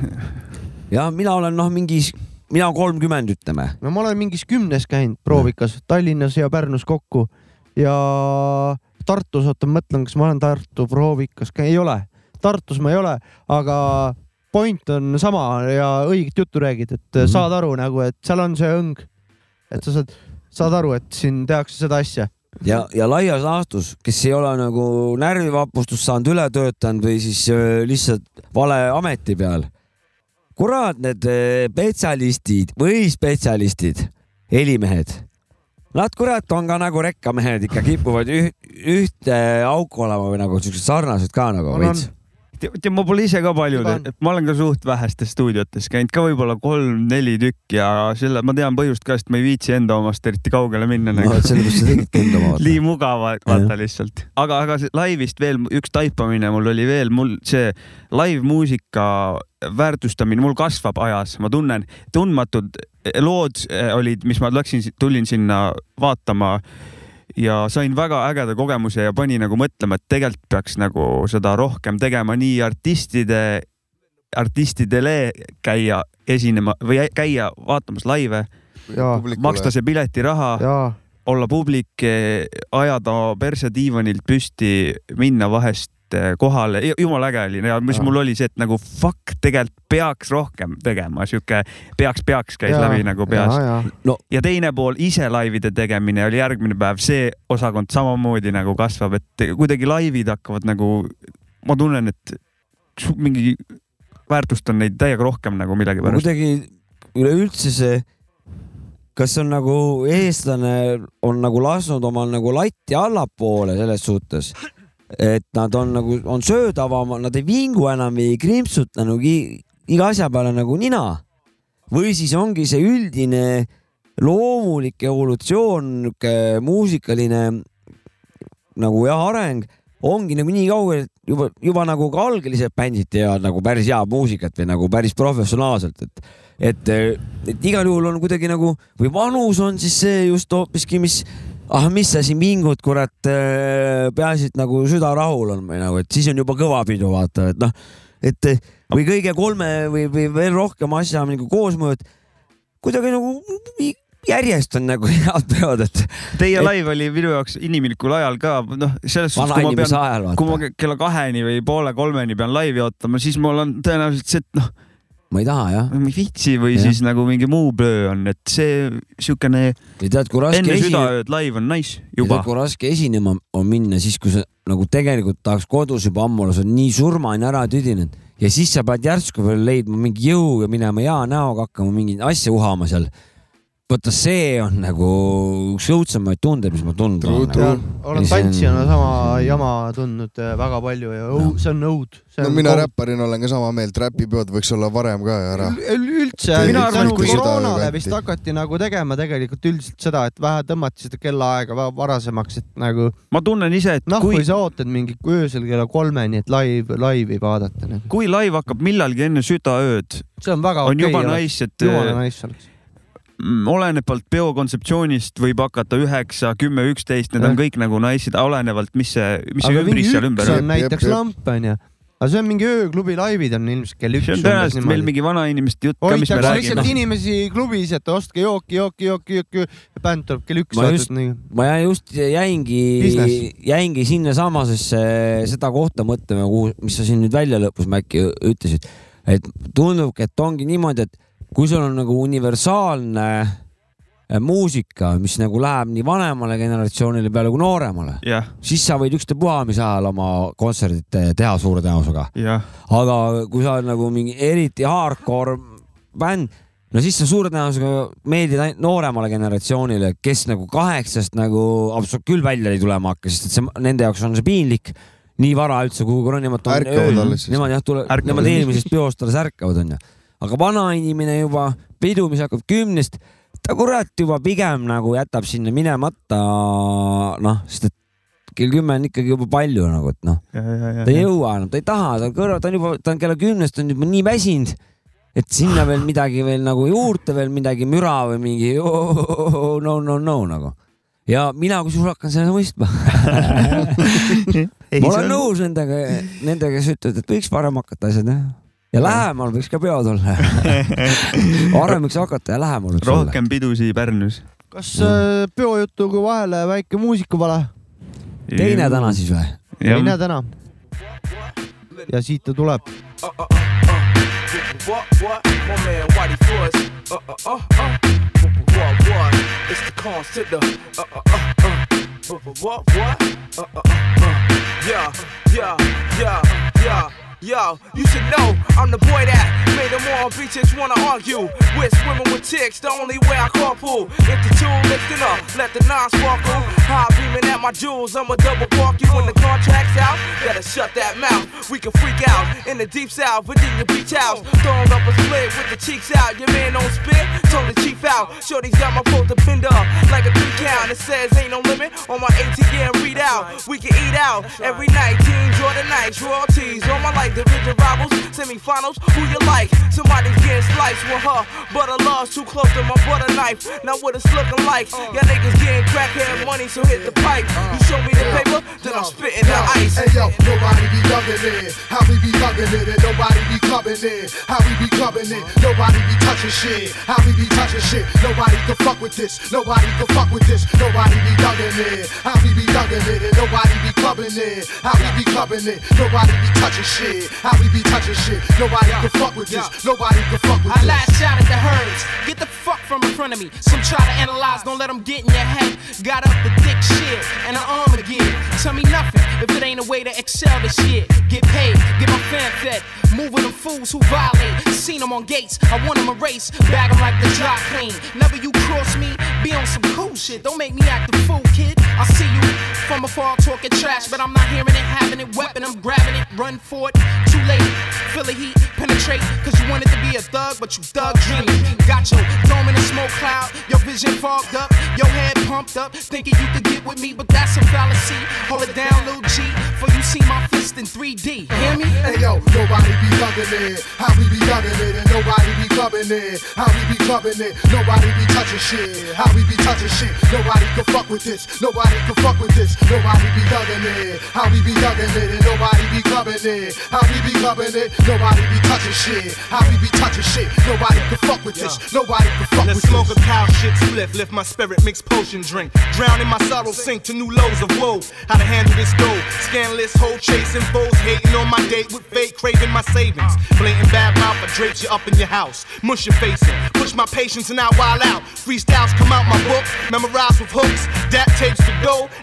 jah, mina olen noh, mingis, mina kolmkümmend, ütleme. no ma olen mingis kümnes käinud proovikas Tallinnas ja Pärnus kokku ja Tartus, oota ma mõtlen, kas ma olen Tartu proovikas, ei ole, Tartus ma ei ole, aga point on sama ja õiget juttu räägid, et mm. -hmm. saad aru nagu, et seal on see õng, et sa saad, saad aru, et siin tehakse seda asja. ja, ja laias laastus, kes ei ole nagu närvivapustust saanud üle töötanud või siis öö, lihtsalt vale ameti peal. kurat, need öö, spetsialistid või spetsialistid, helimehed, nad kurat on ka nagu rekkamehed ikka kipuvad üht, ühte auku olema või nagu siuksed sarnased ka nagu On, veits. tead, ma pole ise ka paljude on., ma olen ka suht vähestes stuudiotes käinud ka võib-olla kolm-neli tükki ja selle ma tean põhjust ka, sest ma ei viitsi enda omast eriti kaugele minna nagu et sellepärast sa tegidki enda oma nii mugav, vaata lihtsalt. aga, aga laivist veel üks taipamine mul oli veel, mul see live-muusika väärtustamine mul kasvab ajas, ma tunnen, tundmatud lood eh, olid, mis ma läksin, tulin sinna vaatama ja sain väga ägeda kogemuse ja pani nagu mõtlema, et tegelikult peaks nagu seda rohkem tegema nii artistide, artistidele käia esinema või käia vaatamas laive, ja, maksta see piletiraha ja olla publik, ajada perse diivanilt püsti, minna vahest eh, kohale, jumala äge oli ja mis Jaa. mul oli see, et nagu fuck, tegelikult peaks rohkem tegema, sihuke peaks, peaks käis ja, läbi nagu peas. ja, ja. ja teine pool ise laivide tegemine oli järgmine päev, see osakond samamoodi nagu kasvab, et kuidagi laivid hakkavad nagu, ma tunnen, et mingi väärtustan neid täiega rohkem nagu millegipärast. kuidagi üleüldse see, kas on nagu eestlane on nagu lasknud omal nagu latti allapoole selles suhtes, et nad on nagu, on söödavamad, nad ei vingu enam, ei krimpsuta nagu iga asja peale nagu nina. või siis ongi see üldine loomulik evolutsioon, niisugune muusikaline nagu jah, areng ongi nagu nii kaugel, et juba, juba nagu ka algelised bändid teevad nagu päris head muusikat või nagu päris professionaalselt, et et, et igal juhul on kuidagi nagu või vanus on siis see just hoopiski, mis ah, mis sa siin vingud, kurat, peaasi, et nagu süda rahul on või nagu, et siis on juba kõva pidu, vaata, et noh, et või kõige kolme või, või veel rohkem asja nagu koosmõju, et kuidagi nagu järjest on nagu head peod, et Teie et- laiv oli minu jaoks inimlikul ajal ka, noh, selles suhtes, kui ma pean, kui ma kella kaheni või poole kolmeni pean laivi ootama, siis mul on tõenäoliselt see, et noh, ma ei taha jah. ma ei viitsi või Jah. siis nagu mingi muu plöö on, et see siukene ja tead, kui raske enne südaööd laiv on nice ja juba kui raske esinema on minna siis, kui sa nagu tegelikult tahaks kodus juba ammu olla, sa oled nii surmani ära tüdinenud ja siis sa pead järsku veel leidma mingi jõu ja minema hea näoga hakkama mingit asja uhama seal. vaata, see on nagu üks õudsemaid tundeid, mis ma tundnud olen. true. olen Ja see on- tantsijana sama jama tundnud äh, väga palju ja õu- see on õud. no mina. räpparina olen ka sama meelt, räpipeod võiks olla varem ka ära. üldse, Mina arvan, et koroonale vist hakati nagu tegema tegelikult üldiselt seda, et vähe tõmmati seda kellaaega va- varasemaks, et nagu ma tunnen ise, et noh, kui sa ootad mingi öösel kella kolmeni, et live, laivi vaadata, nagu. kui laiv hakkab millalgi enne südaööd, see on väga on okei juba oleks. nice, et jumala nice oleks. Mm, olenevalt peo kontseptsioonist võib hakata üheksa, kümme, üksteist, need on kõik nagu nice'id, olenevalt, mis see, mis see ümbris seal ümber on näiteks lamp onju, aga see on mingi ööklubi laivid on ilmselt kell üks see on tõenäoliselt meil mingi vanainimeste jutt ka, mis me hoitakse lihtsalt räägime. inimesi klubis, et ostke jooki, jooki, jooki, jooki ja bänd tuleb kell üks. Ma just- ma just jäingi jäingi sinnasamasesse seda kohta mõtlema, kuhu, mis sa siin nüüd välja lõpus, Mäkki, ütlesid. et tundubki, et ongi niimoodi, et kui sul on nagu universaalne äh, muusika, mis nagu läheb nii vanemale generatsioonile peale kui nooremale, jah, siis sa võid ükstapuha mis ajal oma kontserdit teha suure tõenäosusega. jah, aga kui sa oled nagu mingi eriti hardcore bänd, no siis sa suure tõenäosusega meeldid ainult nooremale generatsioonile, kes nagu kaheksast nagu absoluutselt küll välja ei tulema hakka, sest et see nende jaoks on see piinlik. nii vara üldse, kuhu nemad on Ärkavad ööl- nemad jah, tule, Ärkavad. nemad eelmisest peost alles ärkavad onju. Aga vanainimene juba, pidu, mis hakkab kümnest, ta kurat juba pigem nagu jätab sinna minemata, noh, sest et kell kümme on ikkagi juba palju nagu, et noh, ta ei jõua enam, ta ei taha, ta kõrval, ta on juba, ta on kella kümnest on juba nii väsinud, et sinna veel midagi veel nagu juurde veel midagi müra või mingi oh, no no no nagu. ja mina kusjuures hakkan seda mõistma. ma olen nõus nendega, nendega, kes ütlevad, et võiks varem hakata asjad jah. Ja lähemal võiks ka peod olla. varem võiks hakata ja lähemal võiks olla. rohkem pidusi Pärnus. kas äh, peojutuga vahele väike muusikavale? teine täna siis või? teine täna. ja siit ta tuleb. What, what? My man Whitey Fuzz. Uh, uh, uh, uh. What, what? It's the cons to the. Uh, uh, uh, uh. What, what? Uh, uh, uh, uh. Yeah, yeah, yeah, yeah. Yo, you should know I'm the boy that made them all bitches wanna argue with swimming with chicks. The only way I carpool If the two lifting up, let the nine sparkle. High beaming at my jewels, I'ma double park you when the contract's out. Better shut that mouth. We can freak out in the deep south, Virginia Beach House. Throwing up a split with the cheeks out. Your man don't spit, told the chief out. Shorty's got my bend up like a three count. It says ain't no limit on my ATM readout. out. We can eat out every night. Team Jordan Knights, royalties. All my life, division rivals, semifinals. Who you like? Somebody's getting sliced with her. Butter love's too close to my butter knife. Now what it's looking like? Uh. Y'all niggas getting crackhead money, so hit the pipe. Uh. You show me the paper, then I'm spitting the ice. Hey yo, nobody be thugging it. How we be thugging it and nobody be clubbing it. How we be clubbing it, nobody be touching shit. How we be touching shit, nobody can fuck with this. Nobody can fuck with this. Nobody be thugging it. How we be thugging it and nobody be clubbing it. How we be clubbing it, nobody be touching shit. How we be touching shit, nobody can fuck with this. Nobody can fuck with I this. lash out at the herds. Get the fuck from in front of me. Some try to analyze, don't let them get in your head. Got up the dick shit and an arm again. Tell me nothing if it ain't a way to excel this shit. Get paid, get my fan fed. Moving them fools who violate. Seen them on gates, I want them erased. Bag them like the dry clean. Never you cross me, be on some cool shit. Don't make me act a fool, kid. I see you from afar talking trash, but I'm not hearing it, having it, weapon. I'm grabbing it, run for it. Too late, feel the heat, penetrate. Cause you wanted to be a thug, but you thug dream. Got your dome in a smoke cloud, your vision fogged up, your head pumped up, thinking you could get with me, but that's a fallacy. Hold it down, little G, for you see my fist in 3D. Hear me? Hey yo, nobody be thugging it. How we be thugging it and nobody be clubbing it. How we be clubbing it, nobody be touching shit. How we be touching shit, nobody can fuck with this. Nobody can fuck with this. Nobody be thugging it. How we be thugging it and nobody be clubbing it. How we be clubbing it, nobody be touching shit. How we be touching shit, nobody can fuck with this. Nobody can fuck Let's with smoke a cow shit spliff, lift my spirit, mix potion drink. Drowning my sorrow, sink to new lows of woe. How to handle this dough? Scandalous hoe chasing foes, hating on my date with fate, craving my savings. Blatant bad mouth, I drapes you up in your house. Mush your facing, push my patience and I wild out. Freestyles come out my book, memorized with hooks. That tapes the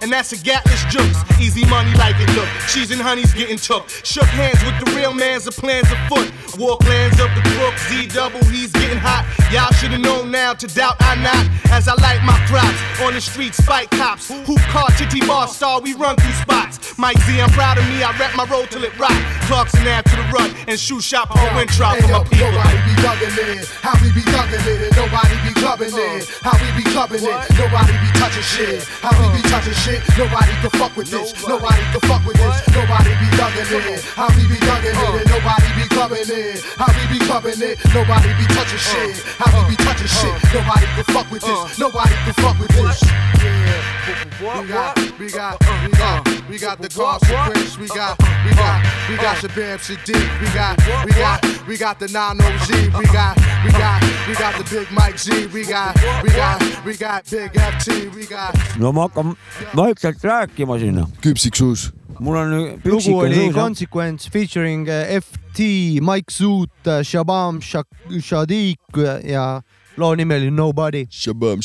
and that's a gatless jokes. Easy money like it look. Cheese and honey's getting took. Shook hands with the real mans, the plans afoot. Walk lands up the crook, Z double, he's getting hot. Y'all should've known now to doubt I not. As I light my crops on the streets, fight cops. Hoop car, titty bar star, we run through spots. Mike Z, I'm proud of me, I rap my road till it rock. Clarkson to the rut, and shoe shop on Winthrop for my people. nobody be thugging it. How we be thugging it and nobody be clubbing it. How we be clubbing it, nobody be touching shit. How we be touching shit, nobody can fuck with this. Nobody can fuck with this. Nobody be thugging it. How we be thugging it and nobody be clubbing it. How we be clubbing it, nobody be touching shit. How we be touching shit, nobody can fuck with this. Nobody can fuck with this. Yeah. We got, we got, we got, we got the consequence. We got, we got, we got Shabam Sadiq. We got, we got, we got the 9OZ. We got, we got, we got the Big Mike Z. We got, we got, we got Big FT. We got. no ma hakkan vaikselt rääkima siin. küpsik suus. mul on lugu oli Consequence featuring äh, FT, Mike Suut, Shabam Shak- Shadiq ja loo nimi oli Nobody. Shabam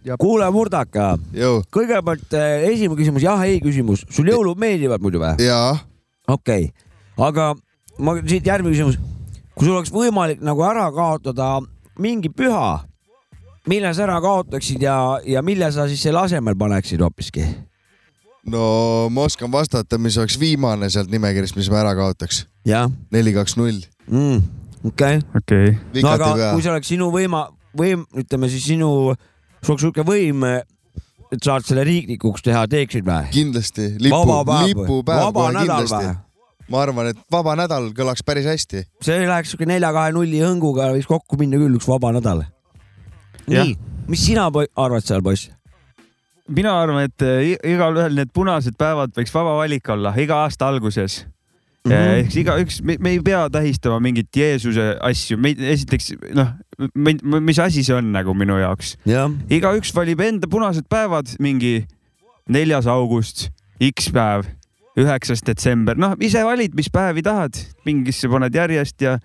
Shadik. kuule, Murdaka, kõigepealt eh, esimene küsimus, jah-ei küsimus, sul jõulud meeldivad muidu või? jaa, okei okay., aga ma siit järgmine küsimus. kui sul oleks võimalik nagu ära kaotada mingi püha, mille sa ära kaotaksid ja, ja mille sa siis selle asemel paneksid hoopiski? no ma oskan vastata, mis oleks viimane sealt nimekirjast, mis ma ära kaotaks. neli, kaks, null. mm,, okei no aga pea kui. see oleks sinu võima, võim, ütleme siis sinu, sul oleks sihuke võim, et saad selle riiklikuks teha, teeksid või? kindlasti, lipu lipupäev vaba kohe nädal kindlasti ma arvan, et vaba nädal kõlaks päris hästi. see läheks sihuke nelja-kahe-nulli hõnguga võiks kokku minna küll, üks vaba nädal. Jah. nii, mis sina arvad seal, poiss? mina arvan, et eh, igalühel need punased päevad võiks vaba valik olla iga aasta alguses mm. -hmm. eks igaüks, me ei pea tähistama mingit Jeesuse asju, me esiteks noh, mis asi see on nagu minu jaoks, jah, igaüks valib enda punased päevad, mingi neljas august, X päev, üheksas detsember, noh, ise valid, mis päevi tahad, mingisse paned järjest ja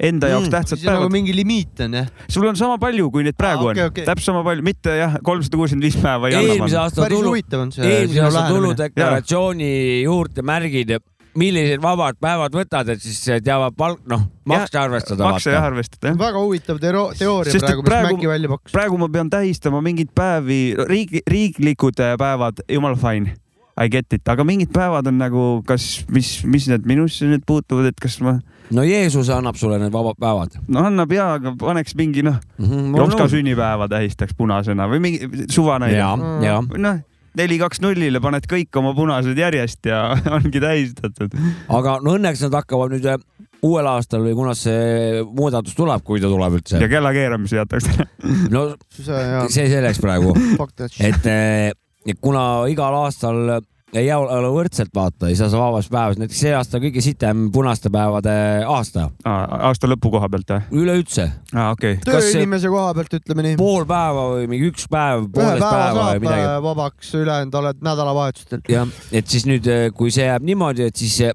enda jaoks Mm, tähtsad siis on nagu päevad. mingi limiit on jah? sul on sama palju, kui neid praegu Aa, okei, on. okei., täpselt sama palju, mitte jah, kolmsada kuuskümmend viis päeva ei anna eelmise aasta tulu, huvitav on see eelmise aasta tuludeklaratsiooni juurde märgid, millised vabad päevad võtad, et siis teavad palk, noh, makse arvestada. makse jah arvestada jah. väga huvitav teooria Sest praegu, mis praegu- Mäkki välja pakkus. praegu ma pean tähistama mingeid päevi, riik, riiklikud äh, päevad, jumala fine. I get it, aga mingid päevad on nagu, kas, mis, mis need minusse nüüd puutuvad, et kas ma, no Jeesus annab sulle need vabad päevad no annab jaa, aga paneks mingi noh, mm. -hmm, Jopska sünnipäeva tähistaks punasena või mingi suvane. ja, ja noh, neli, kaks, nullile paned kõik oma punased järjest ja ongi tähistatud. aga no õnneks nad hakkavad nüüd äh, uuel aastal või kunas see muudatus tuleb, kui ta tuleb üldse ja. kella keeramise jätakse. no see selleks praegu, et eh, et kuna igal aastal ei ole võrdselt vaata, ei saa sa vabast päevast, näiteks see aasta kõige sitem punaste päevade aasta aasta lõpu koha pealt või? üleüldse. aa, okei. kas see- tööinimese koha pealt ütleme nii. pool päeva või mingi üks päev, poolteist päeva või midagi. vabaks, ülejäänud oled nädalavahetustel. jah, et siis nüüd, kui see jääb niimoodi, et siis eh,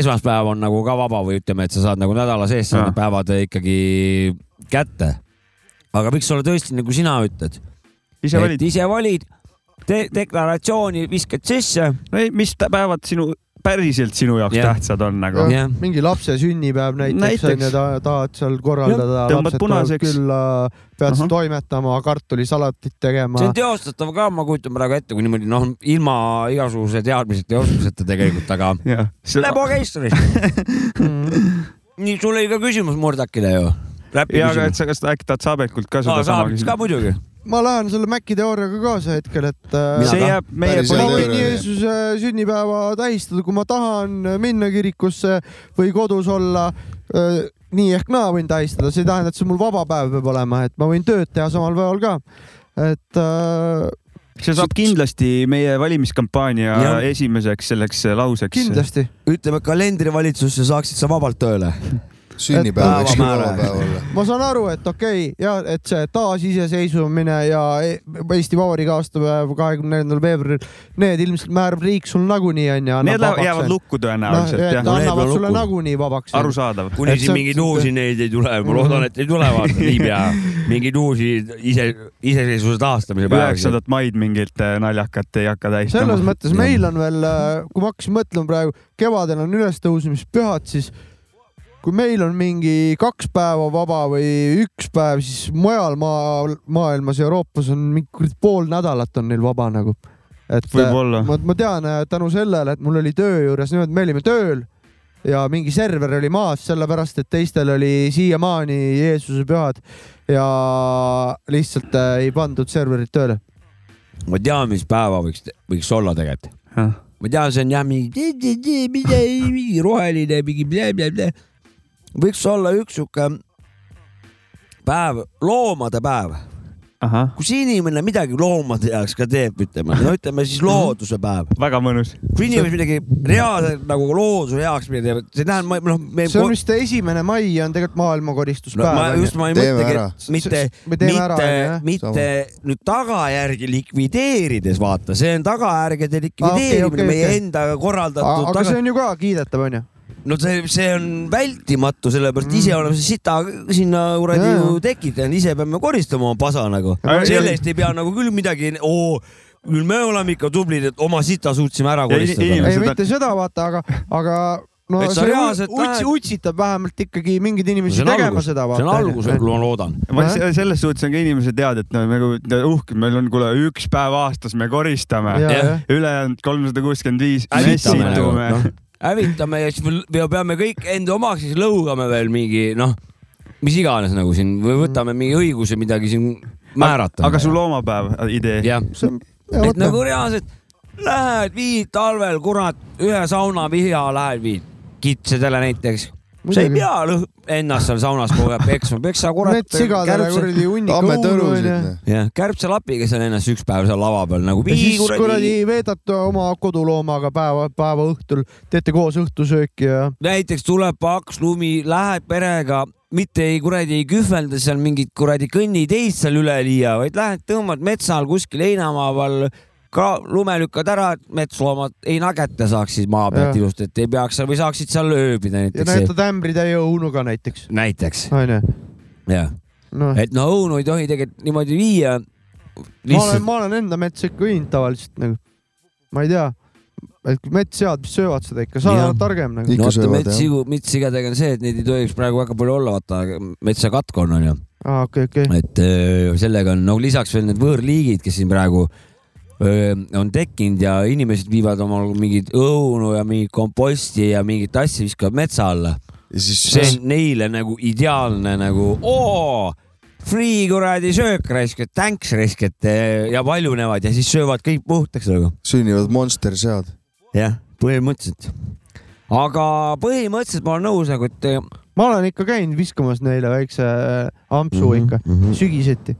esmaspäev on nagu ka vaba või ütleme, et sa saad nagu nädala sees need päevad ikkagi kätte. aga võiks olla tõesti nagu sina ütled, ise et valid. ise valid de, deklaratsiooni viskad sisse. no ei, mis päevad sinu, päriselt sinu jaoks Jah. tähtsad on nagu? jah, mingi lapse sünnipäev näiteks Näiteks. onju, tahad seal korraldada, tõmbad lapsed tulevad punaseks. külla, pead Ahah. toimetama, kartulisalatit tegema see on. teostatav ka, ma kujutan praegu ette, kui niimoodi noh, ilma igasuguse teadmiseta ja oskuseta tegelikult, aga jah. Lebo Keisrist. nii, sul oli ka küsimus Murdakile ju. ja, aga et sa, kas ta äkki tahad Saabekult ka aa, sedasama saab ka küsida? muidugi. Ma lähen selle Maci teooriaga kaasa hetkel, et äh, see jääb meie ma võin Jeesuse sünnipäeva tähistada, kui ma tahan minna kirikusse või kodus olla. nii ehk naa võin tähistada, see ei tähenda, et see mul vaba päev peab olema, et ma võin tööd teha samal päeval ka. et äh, see saab kindlasti meie valimiskampaania Jah. esimeseks selleks lauseks. kindlasti. ütleme kalendrivalitsusse saaksid sa vabalt tööle. sünnipäev päev olla. ma saan aru, et okei okay, ja et see taasiseseisvumine ja E- Eesti Vabariigi aastapäev kahekümne neljandal veebruaril, need ilmselt määrab riik sul nagunii onju. Need lähevad- jäävad lukku tõenäoliselt noh, jah et. annavad Need sulle nagunii vabaks. arusaadav. kuni siin mingeid uusi neid ei tule, ma loodan, et ei tule vaata niipea. mingeid uusi ise, iseseisvuse taastamise päevi. üheksandat maid mingit äh, naljakat ei hakka tähistama. selles mõttes meil on veel, kui ma hakkasin mõtlema praegu, kevadel on ülestõusmispühad, siis kui meil on mingi kaks päeva vaba või üks päev, siis mujal maa, maailmas, Euroopas on mingi pool nädalat on neil vaba nagu. et Võib-olla. ma, ma tean äh, tänu sellele, et mul oli töö juures niimoodi, me olime tööl ja mingi server oli maas, sellepärast et teistel oli siiamaani Jeesuse pühad ja lihtsalt äh, ei pandud serverit tööle. ma tean, mis päeva võiks, võiks olla tegelikult. ma tean, see on jah mingi, mingi roheline, mingi blä-blä-blä. Võiks olla üks sihuke päev, loomade päev, kus inimene midagi loomade jaoks ka teeb, ütleme, no ütleme siis looduse päev. väga mõnus. kui inimene midagi reaalselt nagu looduse heaks midagi teeb, see tähendab, noh, me. see on vist esimene mai on tegelikult maailmakoristuspäev no,. ma just, ma ei mõtlegi et mitte, mitte mitte nüüd tagajärgi likvideerides, vaata, see on tagajärgede likvideerimine okei, meie okei. enda korraldatud aga see on ju ka kiidetav, onju. No see, see on vältimatu, sellepärast ise oleme see sita sinna kuradi ju tekitanud, ise peame koristama oma pasa nagu. Aga- sellest ei pea nagu küll midagi, oo, küll me oleme ikka tublid, et oma sita suutsime ära koristada. ei, Seda- mitte seda vaata, aga, aga no Et see reaalselt lähed- utsitab vähemalt ikkagi mingeid inimesi on tegema algus, seda. see on algus, ma loodan. selles suhtes on ka inimesed teavad, et no nagu uhked, meil on, kuule, üks päev aastas me koristame, ülejäänud kolmsada kuuskümmend viis hävitame nagu, messitume noh, hävitame ja siis me me peame kõik enda omaks, siis lõugame veel mingi noh, mis iganes nagu siin või võtame mingi õiguse midagi siin määrata. aga su loomapäev idee? jah, et nagu reaalselt lähed, viid talvel, kurat, ühe saunavihja lähed, viid kitsedele näiteks. Sa ei pea lõh- ennast seal saunas kogu aeg peksma, peksa kurat. metssigadele kuradi hunnik õunu onju.. jah, kärbselapiga seal ennast üks päev seal lava peal nagu ja siis kuradi veedate oma koduloomaga päeva, päeva õhtul, teete koos õhtusööki ja näiteks tuleb paks lumi, lähed perega, mitte ei kuradi ei kühvelda seal mingit kuradi kõnniteid seal üleliia, vaid lähed tõmbad metsal kuskil heinamaa peal ka lume lükkad ära, et metsloomad heina kätte saaksid maa pealt ilusti, et ei peaks seal või saaksid seal ööbida ja näiteks. näitad ämbritäie õunuga näiteks, näiteks, onju. jah. noh, et no õunu ei tohi tegelikult niimoodi viia. ma olen, lihtsalt, ma olen enda metsa ikka viinud tavaliselt nagu, ma ei tea, et metssead, mis söövad seda ikka, sa oled targem nagu. Ikka no vaata metssigu, metssigadega on see, et neid ei tohiks praegu väga palju olla, vaata metsakatk on onju aa, okei, okei. et öö, sellega on no lisaks veel need võõrliigid, kes siin praegu on tekkinud ja inimesed viivad omal mingit õunu ja mingit komposti ja mingit asja viskavad metsa alla. ja siis see on neile nagu ideaalne nagu oo, free kuradi söök raisk, et thanks raisk, et eh, ja paljunevad ja siis söövad kõik puhtaks nagu. sünnivad monstersead. jah, põhimõtteliselt. aga põhimõtteliselt ma olen nõus nagu, et eh, ma olen ikka käinud viskamas neile väikse äh, ampsu Mhm, ikka mhm. sügiseti.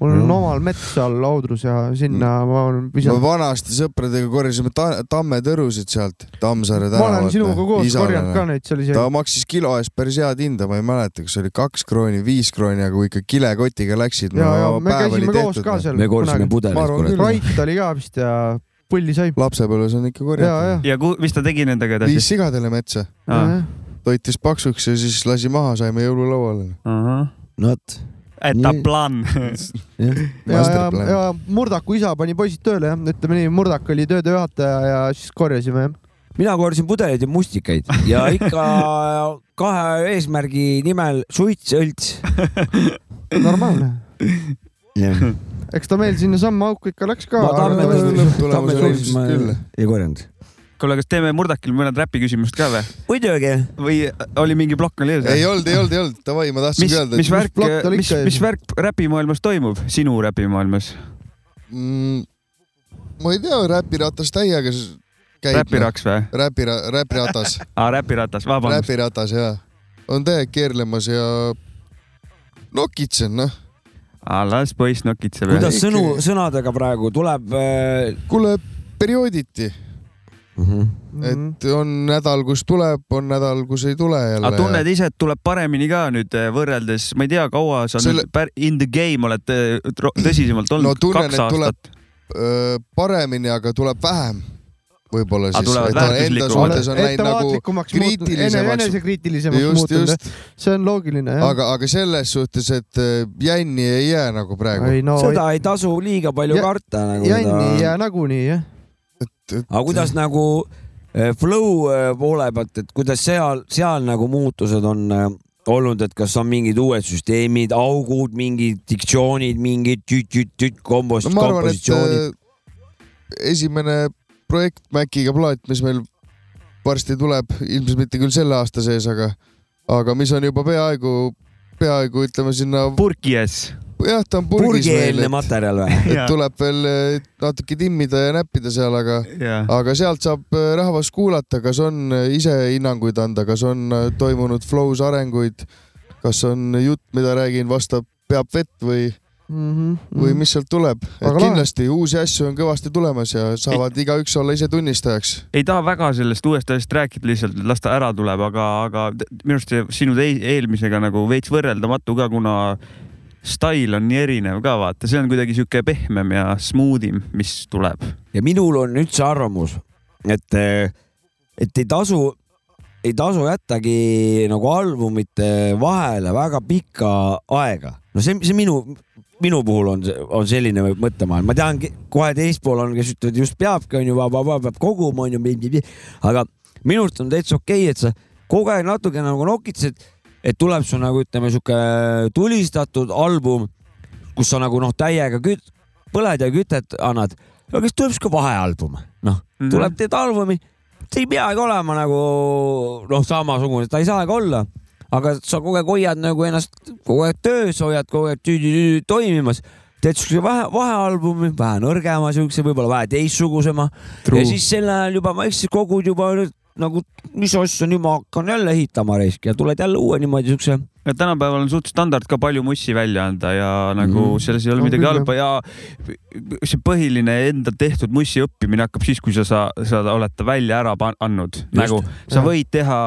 Mul on Mhm. omal mets seal Laudrus ja sinna ma olen me visanud. vanasti sõpradega korjasime ta tammetõrusid sealt Tammsaare ma olen tänavalt. sinuga koos korjanud ka neid, see ta maksis kilo eest päris head hinda, ma ei mäleta, kas oli kaks krooni, viis krooni, aga kui ikka kilekotiga läksid, ja, ja me käisime koos ka seal. me korjasime küll.. Rait oli ka vist ja pulli sai. lapsepõlves on ikka ja, korjatud. ja, ja ku, mis ta tegi nendega viis edasi? sigadele metsa, ja, toitis paksuks ja siis lasi maha, saime jõululauale. no vot, etaplaan. ja, ja, ja Murdaku isa pani poisid tööle jah, ütleme nii, Murdak oli tööde juhataja ja siis korjasime jah. mina korjasin pudeleid ja mustikaid ja ikka kahe eesmärgi nimel suits, õlts. normaalne. eks ta meil sinnasamma auku ikka läks ka. ma tamme küll. ei korjanud. kuule, kas teeme Murdakil mõned räpi küsimust ka või? muidugi. või oli mingi plokk oli ees? ei olnud, ei olnud, ei olnud, davai, ma mis tahtsingi, öelda, mis värk mis mis värk räpimaailmas toimub, sinu räpimaailmas? mm, ma ei tea, räpiratas täiega käib. noh. räpiraks või? räpira-, räpiratas, aa, räpiratas, vabandust. räpiratas ja on täiega keerlemas ja nokitsen noh. aa, las poiss nokitseb. kuidas sõnu, sõnadega praegu tuleb äh,? kuule, periooditi, Mhm. et on nädal, kus tuleb, on nädal, kus ei tule jälle. aga tunned ise, et tuleb paremini ka nüüd eh, võrreldes, ma ei tea, kaua sa Selle- nüüd in the game oled eh, tõsisemalt olnud No kaks aastat. Öö, paremini, aga tuleb vähem. võib-olla siis, tulevad et on enda väärtuslikumad. suhtes on läinud nagu ettevaatlikumaks muutunud, kriitilisemaks. enesekriitilisemaks just, muutunud, just, see on loogiline jah. aga, aga selles suhtes, et jänni ei jää nagu praegu. ei no seda ei tasu liiga palju Ja- karta nagu. jänni ei jää nagunii jah. Aga kuidas nagu äh, flow äh, poole pealt, et kuidas seal, seal nagu muutused on äh, olnud, et kas on mingid uued süsteemid, augud, mingid diktsioonid, mingid tüt-tüt-tüt kombos- no ma arvan, et kompositsioonid. esimene projekt Maciga plaat, mis meil varsti tuleb, ilmselt mitte küll selle aasta sees, aga, aga mis on juba peaaegu, peaaegu ütleme sinna, purki ees. jah, ta on purgis meil, purgieelne et, materjal või? et tuleb veel öö, natuke timmida ja näppida seal, aga aga sealt saab äh, rahvas kuulata, kas on äh, ise hinnanguid anda, kas on toimunud flow's arenguid, kas on jutt, mida räägin, vastab, peab vett või, või mis sealt tuleb. et Mhm, Aga lahe. kindlasti uusi asju on kõvasti tulemas ja saavad igaüks olla ise tunnistajaks. ei taha väga sellest uuest asjast rääkida, lihtsalt las ta ära tuleb, aga, aga minu arust see sinu eelmisega nagu veits võrreldamatu ka, kuna stail on nii erinev ka vaata, see on kuidagi sihuke pehmem ja smooth im, mis tuleb. ja minul on üldse arvamus, et, et ei tasu, ei tasu jättagi nagu albumite vahele väga pikka aega. no see, see minu, minu puhul on, on selline mõttemaailm, ma tean, kohe teist pool on, kes ütlevad just peabki, onju, peab koguma, onju, aga minu arust on täitsa okei okay,, et sa kogu aeg natuke nagu nokitsed, et tuleb su nagu ütleme, sihuke tulistatud album, kus sa nagu noh, täiega küt-, põled ja kütet annad, aga siis tuleb sihuke vahealbum, noh, Mhm. tuleb teed albumi, see ei peagi olema nagu noh, samasugune, ta ei saagi olla, aga sa kogu aeg hoiad nagu ennast kogu aeg töös, hoiad kogu aeg tüüdi toimimas, teed siukse vahe, vahealbumi, vähe nõrgema siukse, võib-olla vähe teistsugusema. Ja siis sel ajal juba vaikselt kogud juba nagu, mis asja, nüüd ma hakkan jälle ehitama raisk ja tuled jälle uue niimoodi siukse ja tänapäeval on suht standard ka palju mussi välja anda ja nagu mm. selles ei ole On midagi halba ja see põhiline enda tehtud mussi õppimine hakkab siis, kui sa, sa, sa oled ta välja ära andnud. nagu sa võid teha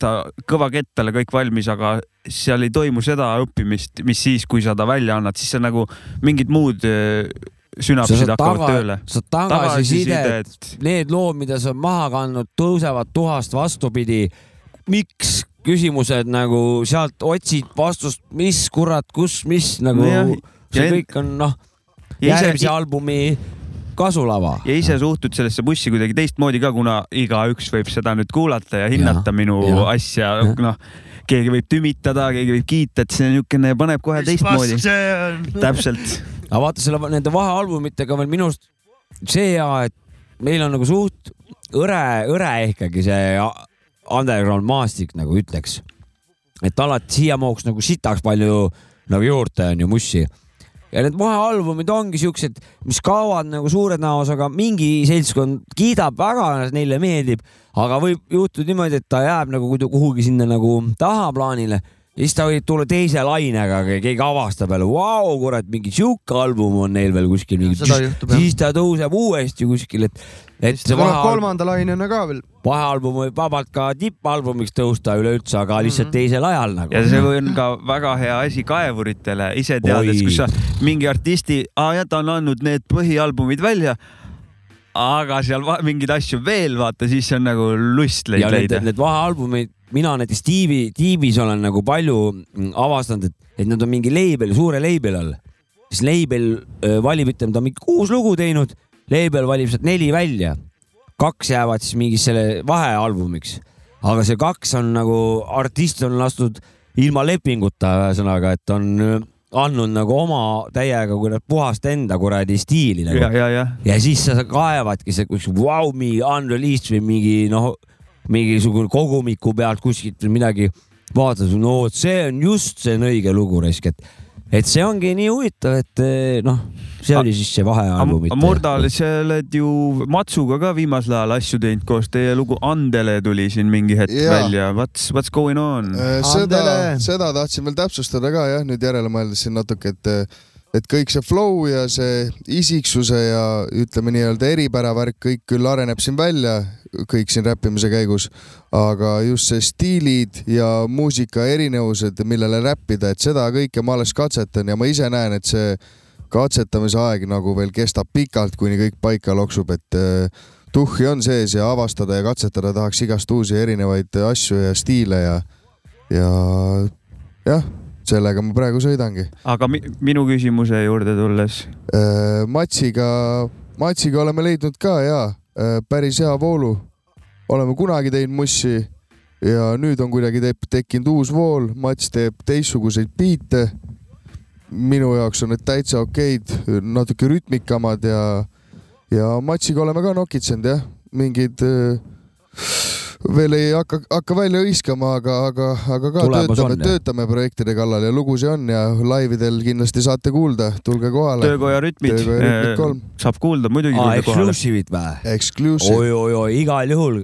ta kõva kettale kõik valmis, aga seal ei toimu seda õppimist, mis siis, kui sa ta välja annad, siis sa nagu mingid muud sünapsid hakkavad tööle. saad tagasisidet, need lood, mida sa maha kandnud, tõusevad tuhast vastupidi. miks küsimused nagu sealt otsid vastust, mis kurat, kus, mis nagu Nojah, see ja kõik on noh, ja ise- järgmise albumi kasulava. ja ise suhtud sellesse bussi kuidagi teistmoodi ka, kuna igaüks võib seda nüüd kuulata ja hinnata Ja, minu ja, asja ja., noh, keegi võib tümitada, keegi võib kiita, et see niisugune, paneb kohe teistmoodi. täpselt. aga vaata selle, nende vahealbumitega veel minu arust see hea, et meil on nagu suht hõre, hõre ikkagi see underground maastik nagu ütleks. et alati siiamaani nagu sitaks palju nagu juurde onju mussi ja need vahealbumid ongi siuksed, mis kaovad nagu suure näosusega, mingi seltskond kiidab väga, neile meeldib, aga võib juhtuda niimoodi, et ta jääb nagu kuhugi sinna nagu tahaplaanile ja siis ta võib tulla teise lainega, keegi avastab jälle, vau, kurat, mingi sihuke album on neil veel kuskil mingi. siis ta tõuseb uuesti kuskil, et, et see vahe. kolmanda lainena ka veel. vahealbum võib vabalt ka tippalbumiks tõusta üleüldse, aga lihtsalt mm -hmm. teisel ajal nagu. ja see on ka väga hea asi kaevuritele, ise teades, kus sa mingi artisti, aa jah, ta on andnud need põhialbumid välja aga seal mingeid asju veel vaata, siis on nagu lust leida. ja need, need vahealbumid mina näiteks tiivi, tiivis olen nagu palju mm, avastanud, et, et nad on mingi label, suure label all. siis label valib, ütleme, ta on mingi kuus lugu teinud, label valib sealt neli välja. kaks jäävad siis mingi selle vahealbumiks. aga see kaks on nagu, artist on lastud ilma lepinguta, ühesõnaga, et on andnud nagu oma täiega kurat puhast enda kuradi stiili nagu. ja, ja, ja. siis sa kaevadki see kuskil vau, mingi unreleased või mingi noh mingisugune kogumiku pealt kuskilt või midagi vaatad, no vot see on just see on õige lugu raisk, et, et see ongi nii huvitav, et eh, noh, see oli siis see vahealbum. Murdal, sa oled ju Matsuga ka viimasel ajal asju teinud koos, teie lugu Andele tuli siin mingi hetk ja. välja, what's, what's going on? Äh, seda, seda tahtsin veel täpsustada ka jah, nüüd järele mõeldes siin natuke, et et kõik see flow ja see isiksuse ja ütleme nii-öelda eripära värk, kõik küll areneb siin välja, kõik siin räppimise käigus, aga just see stiilid ja muusika erinevused, millele räppida, et seda kõike ma alles katsetan ja ma ise näen, et see katsetamise aeg nagu veel kestab pikalt, kuni kõik paika loksub, et äh, tuhhi on sees ja avastada ja katsetada tahaks igast uusi erinevaid asju ja stiile ja, ja jah sellega ma praegu sõidangi. aga mi minu küsimuse juurde tulles äh,? Matsiga, Matsiga oleme leidnud ka ja äh, päris hea voolu. oleme kunagi teinud mussi ja nüüd on kuidagi tekkinud uus vool, Mats teeb teistsuguseid biite. minu jaoks on need täitsa okeid, natuke rütmikamad ja, ja Matsiga oleme ka nokitsenud jah, mingid äh, veel ei hakka, hakka välja hõiskama, aga, aga, aga ka Tulemas töötame, töötame projektide kallal ja lugusid on ja laividel kindlasti saate kuulda, tulge kohale. töökoja rütmid. töökoja rütmid kolm. saab kuulda muidugi. aa, exclusive'id või? Exclusive. oi-oi-oi, igal juhul,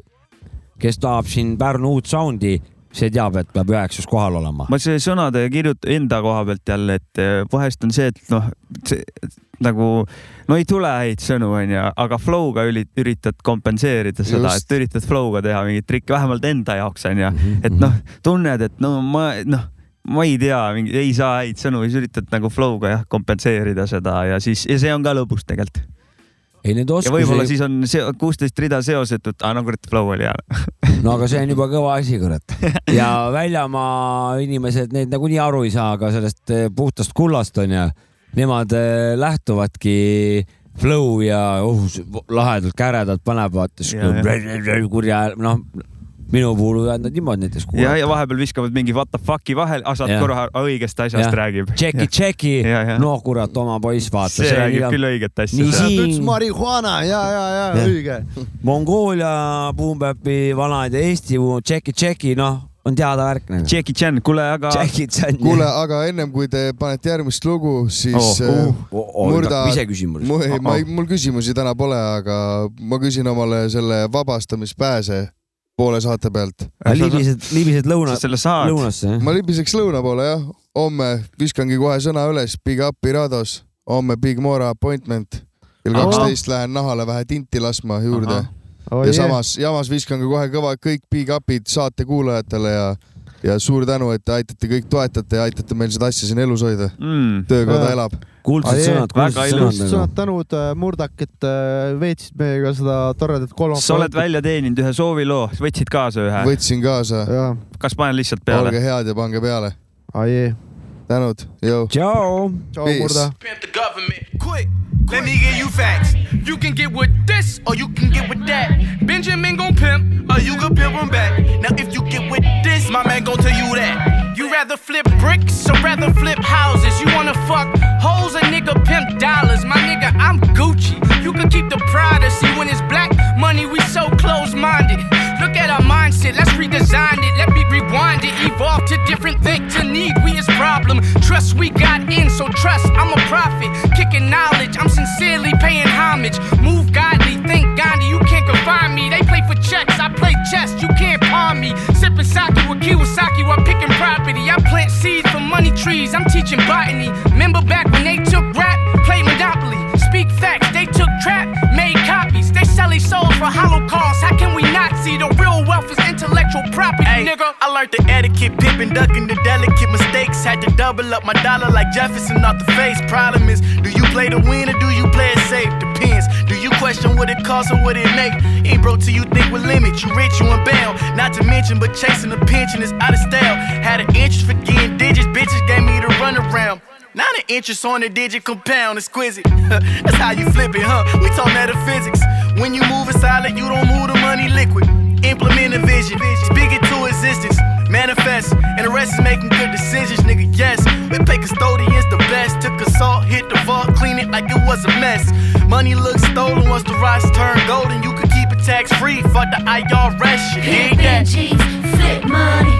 kes tahab siin Pärnu uut sound'i see teab, et peab üheksas kohal olema. ma see sõnade kirjut- enda koha pealt jälle, et eh, vahest on see, et noh, nagu no ei tule häid sõnu, onju, aga flow'ga üritad kompenseerida seda, et üritad flow'ga teha mingit trikki, vähemalt enda jaoks onju, mhm, et noh, tunned, et no ma noh ma ei tea, ei saa häid sõnu, siis üritad nagu flow'ga jah kompenseerida seda ja siis, ja see on ka lõbus tegelikult ei need oskusi. ja võib-olla siis on kuusteist rida seosetut, aa no kurat, flow oli hea no aga see on juba kõva asi, kurat. ja väljamaa inimesed, need nagunii aru ei saa ka sellest eh, puhtast kullast onju. Nemad eh, lähtuvadki flow ja oh, lahedalt käredalt panevad kurja, noh minu puhul võivad nad niimoodi näiteks kuulata. ja, ja vahepeal viskavad mingi what the fuck'i vahel, asjad korra õigest asjast ja. räägib. tšeki, tšeki, no kurat, oma poiss, vaata. see räägib ja... küll õiget asja. ta siin... ütles marihuana ja, ja, ja, ja õige. Mongoolia Boompäpi vanad ja Eesti tšeki, tšeki, noh on teada värk. Jackie Chan, kuule, aga. kuule, aga ennem kui te panete järgmist lugu, siis oh, uh, oh, oh, murda. iseküsimus. mul, oh, oh. mul küsimusi täna pole, aga ma küsin omale selle vabastamispääse poole saate pealt. libised, libised lõuna, lõunasse? ma libiseks lõuna poole jah. homme viskangi kohe sõna üles, Big up Irados, homme Big Mora appointment. kell kaksteist lähen nahale vähe tinti laskma juurde. Oh, ja yeah. samas, jamas viskan ka kohe kõva, kõik Big up'id saate kuulajatele ja ja suur tänu, et te aitate, kõik toetate ja aitate meil seda asja siin elus hoida mm.. töökoda elab kuldsed sõnad, kuldsed sõnad. sõnad, tänud äh, Murdak, et äh, veetsid meiega seda toredat kolmapäeva. sa oled välja teeninud ühe sooviloo, võtsid kaasa ühe? võtsin kaasa. kas panen lihtsalt peale? olge head ja pange peale. ai. Tänud, jõu. tšau. tšau, Murda. Let me give you facts. You can get with this or you can get with that. Benjamin gon' pimp or you can pimp him back. Now if you get with this, my man gon' tell you that. You rather flip bricks or rather flip houses? You wanna fuck hoes a nigga pimp dollars? My nigga, I'm Gucci. You can keep the privacy when it's black money. We so close minded. At our mindset. Let's redesign it. Let me rewind it. Evolve to different things to need. We is problem. Trust we got in, so trust, I'm a prophet. Kicking knowledge, I'm sincerely paying homage. Move godly, think Gandhi, you can't confine me. They play for checks, I play chess, you can't pawn me. Sipping sake with Kiyosaki while picking property. I plant seeds for money trees, I'm teaching botany. Remember back when they took rap, played Monopoly. Speak facts, they took trap, made copies. They sell their souls for holocaust. How can we not see the real wealth is intellectual property, Ay, nigga? I learned the etiquette, pippin', ducking the delicate mistakes. Had to double up my dollar like Jefferson off the face. Problem is, do you play to win or do you play it safe? Depends. Do you question what it costs or what it make? Ain't broke till you think with limit. You rich, you in bail. Not to mention, but chasing a pension is out of style. Had an interest for getting digits, bitches gave me the runaround. Now the interest on the digit compound exquisite. That's how you flip it, huh? We talk metaphysics. When you move it solid, you don't move the money liquid. Implement a vision, speak it to existence, manifest, and the rest is making good decisions, nigga. Yes, we pay custodians the best. Took assault, hit the vault, clean it like it was a mess. Money looks stolen once the rocks turn golden. You could keep it tax free. Fuck the IRS shit. Dig that. flip money.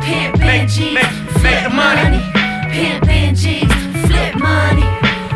Pimp Benjis, make- flip make the money. Pimp Benjis, flip money.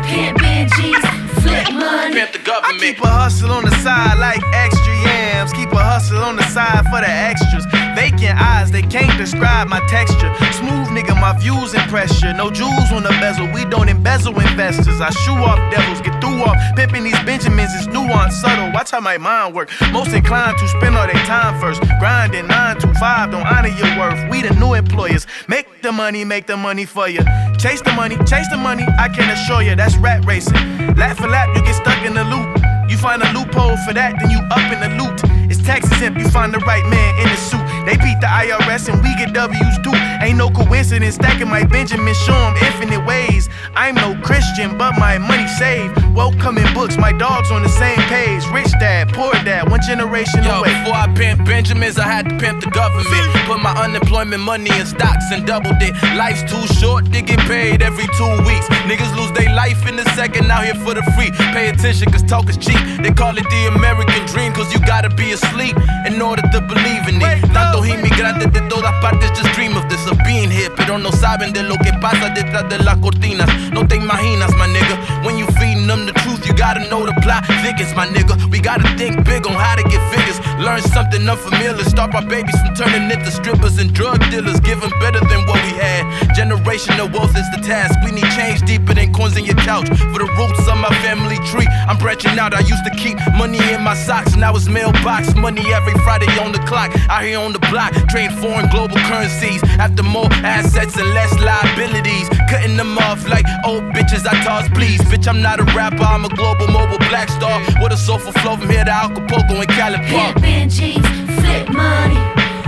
Pimp Benjis, flip money. Pimp the government. I keep a hustle on the side like extra yams. Keep a hustle on the side for the extras. Vacant eyes, they can't describe my texture. Smooth nigga, my views impress you. No jewels on the bezel, we don't embezzle investors. I shoe off devils, get through off. Pimping these Benjamins is nuanced, subtle. Watch how my mind work. Most inclined to spend all their time first. Grinding 9 to 5, don't honor your worth. We the new employers. Make the money, make the money for you. Chase the money, chase the money, I can assure you that's rat racing. Lap for lap, you get stuck in the loop. You find a loophole for that, then you up in the loot. Tax exempt, you find the right man in the suit. They beat the IRS and we get W's too. Ain't no coincidence, stacking my Benjamin, show 'em infinite ways. I'm no Christian, but my money saved. Welcome in books, my dog's on the same page. Rich dad, poor dad, one generation Yo, away. before I pimp Benjamins, I had to pimp the government. Put my unemployment money in stocks and doubled it. Life's too short to get paid every two weeks. Niggas lose their life in a second out here for the free. Pay attention, cause talk is cheap. They call it the American dream, cause you gotta be asleep in order to believe in it. Tanto inmigrantes de todas partes just dream of this, of being here. Pero no saben de lo que pasa detrás de las cortinas. No te imaginas, my nigga. When you feeding them the truth, you gotta know the plot thickens, my nigga. We gotta think big on how to get figures. Learn something unfamiliar. Stop our babies from turning into strippers and drug dealers. Give them better than what we had. Generational wealth is the task. We need change deeper than coins in your couch. For the roots of my family tree, I'm branching out. I used to keep money in my socks. Now it's mailbox money every Friday on the clock. Out here on the block, trade foreign global currencies. After more assets and less liabilities. Cutting them off like old bitches I toss please. Bitch, I'm not a rapper, I'm a global mobile black star. With a soulful flow from here to Acapulco and Cali Park. Pimp Benjis, flip money.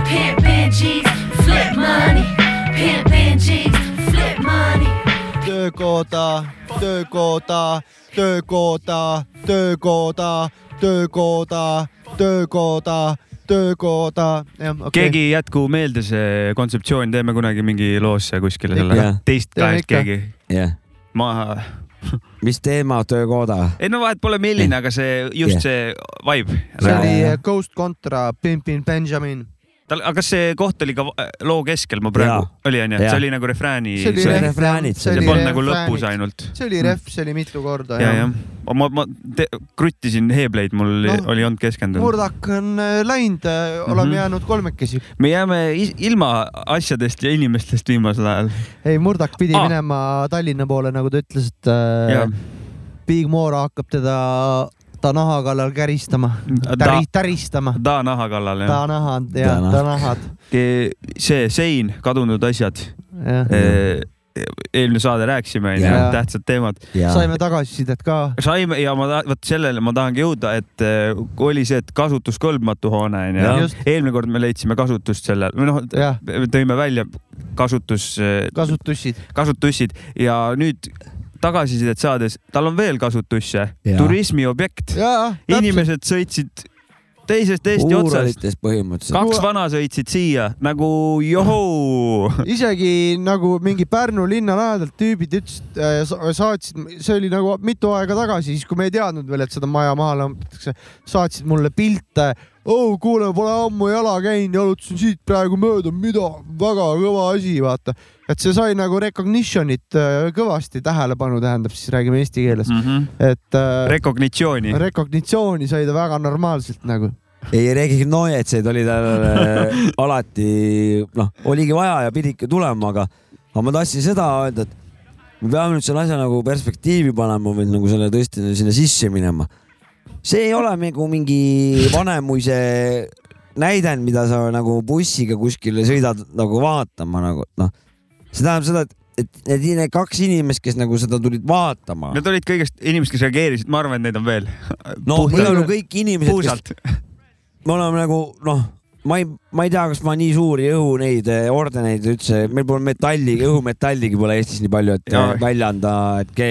Pimp Benjis, flip money. Pimp Benjis, flip money. töökoda, töökoda, töökoda, töökoda, töökoda, töökoda, töökoda. okei. keegi jätku meelde see kontseptsioon, teeme kunagi mingi loosse kuskile selle Jah. teist kahest keegi. jah, ma, mis teema, töökoda? ei no vahet pole milline, aga see just Jah. see vibe. see oli äh, Ghost Contra, Pimpin Benjamin. tal, aga kas see koht oli ka va- loo keskel, ma praegu oli onju, see oli nagu refrääni, see oli see oli ref- refräänid, see polnud nagu lõpus ainult. see oli ref, see oli mitu korda ja, ja, jah. ma, ma te, kruttisin heebleid, mul No, oli olnud keskendunud. murdak on äh, läinud, oleme Mhm. jäänud kolmekesi. me jääme ilma asjadest ja inimestest viimasel ajal. ei, murdak pidi Aa. minema Tallinna poole, nagu ta ütles, et äh, Big Moora hakkab teda ta naha kallal käristama, Ta- täri, täristama. ta naha kallal ta jah. nahad ja Ta ta nahad. see sein, kadunud asjad. eelmine saade rääkisime onju tähtsad teemad. saime tagasisidet ka. saime ja ma ta-, vot sellele ma tahangi jõuda, et äh, oli see, et kasutuskõlbmatu hoone onju eelmine kord me leidsime kasutust sellel või noh, tõime välja kasutus, kasutussid. kasutussid ja nüüd tagasisidet saades, tal on veel kasutusse, turismiobjekt. inimesed sõitsid teisest Eesti otsast, kaks vana sõitsid siia nagu johoo. isegi nagu mingi Pärnu linna lähedalt tüübid ütlesid, saatsid, see oli nagu mitu aega tagasi, siis kui me ei teadnud veel, et seda maja maha lammutakse, saatsid mulle pilte oh kuule, pole ammu jala käinud, jalutasin siit praegu mööda, mida, väga kõva asi, vaata. et see sai nagu recognition'it äh, kõvasti tähelepanu, tähendab siis räägime eesti keeles mm, -hmm. et äh, Rekognitsiooni. recognition'i sai ta väga normaalselt nagu. ei recognition'id oli tal äh, alati, noh, oligi vaja ja pididki tulema, aga, aga ma tahtsin seda öelda, et me peame nüüd selle asja nagu perspektiivi panema või nagu selle tõesti sinna sisse minema. See ei ole nagu mingi Vanemuise näidend, mida sa nagu bussiga kuskile sõidad nagu vaatama nagu noh, see tähendab seda, et, et need, need kaks inimest, kes nagu seda tulid vaatama. Need olid kõigest inimesed, kes reageerisid, ma arvan, et neid on veel. no need on ju kõik inimesed, puusalt. me oleme nagu noh, ma ei, ma ei tea, kas ma nii suuri õhu neid ordeneid üldse, meil pole metalli, õhumetalligi pole Eestis nii palju, et eh, välja anda, et ke,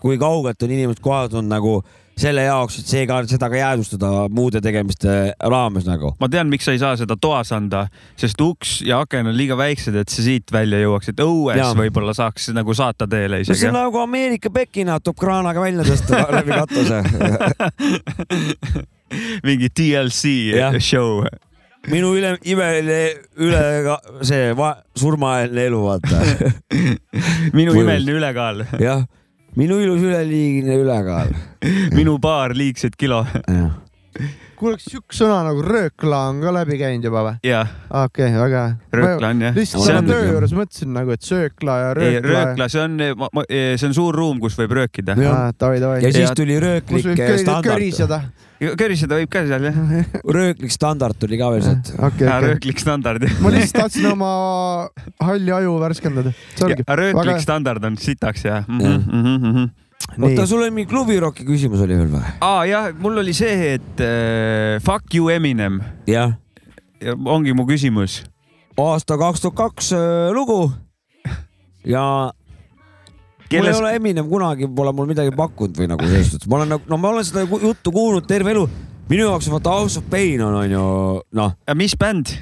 kui kaugelt on inimesed kohale tulnud nagu selle jaoks, et seega seda ka jäädvustada muude tegemiste raames nagu. ma tean, miks sa ei saa seda toas anda, sest uks ja aken on liiga väiksed, et see siit välja jõuaks, et õues võib-olla saaks nagu saata teele no see isegi on. nagu Ameerika Pekina tuleb kraanaga välja tõsta läbi katuse. mingi DLC Jah. show. minu üle, imeline üle, see va, surmaeelne elu, vaata. minu imeline ülekaal. jah, minu ilus üleliigne ülekaal. minu paar liigset kilo. kuule, kas siukene sõna nagu röökla on ka läbi käinud juba või? jah, okei okay,, väga hea. röökla on jah. lihtsalt on töö juures mõtlesin nagu, et söökla ja röökla. röökla, see on, see on suur ruum, kus võib röökida. davai, davai. ja siis Ja- tuli rööklik eh, standard. köriseda. köriseda võib ka seal jah. rööklik standard tuli ka veel sealt. okei, okei. rööklik standard. ma lihtsalt tahtsin oma halli aju värskendada. rööklik standard on sitaks ja. Oota, sul oli mingi klubiroki küsimus oli veel või? aa jah, mul oli see, et äh, fuck you Eminem. jah. ongi mu küsimus. aasta kaks tuhat kaks äh, lugu ja Kelles... mul ei ole Eminem kunagi pole mul midagi pakkunud või nagu selles suhtes, ma olen nagu, no ma olen seda juttu kuulnud terve elu. minu jaoks vaata House of Pain on, on ju noh. mis bänd?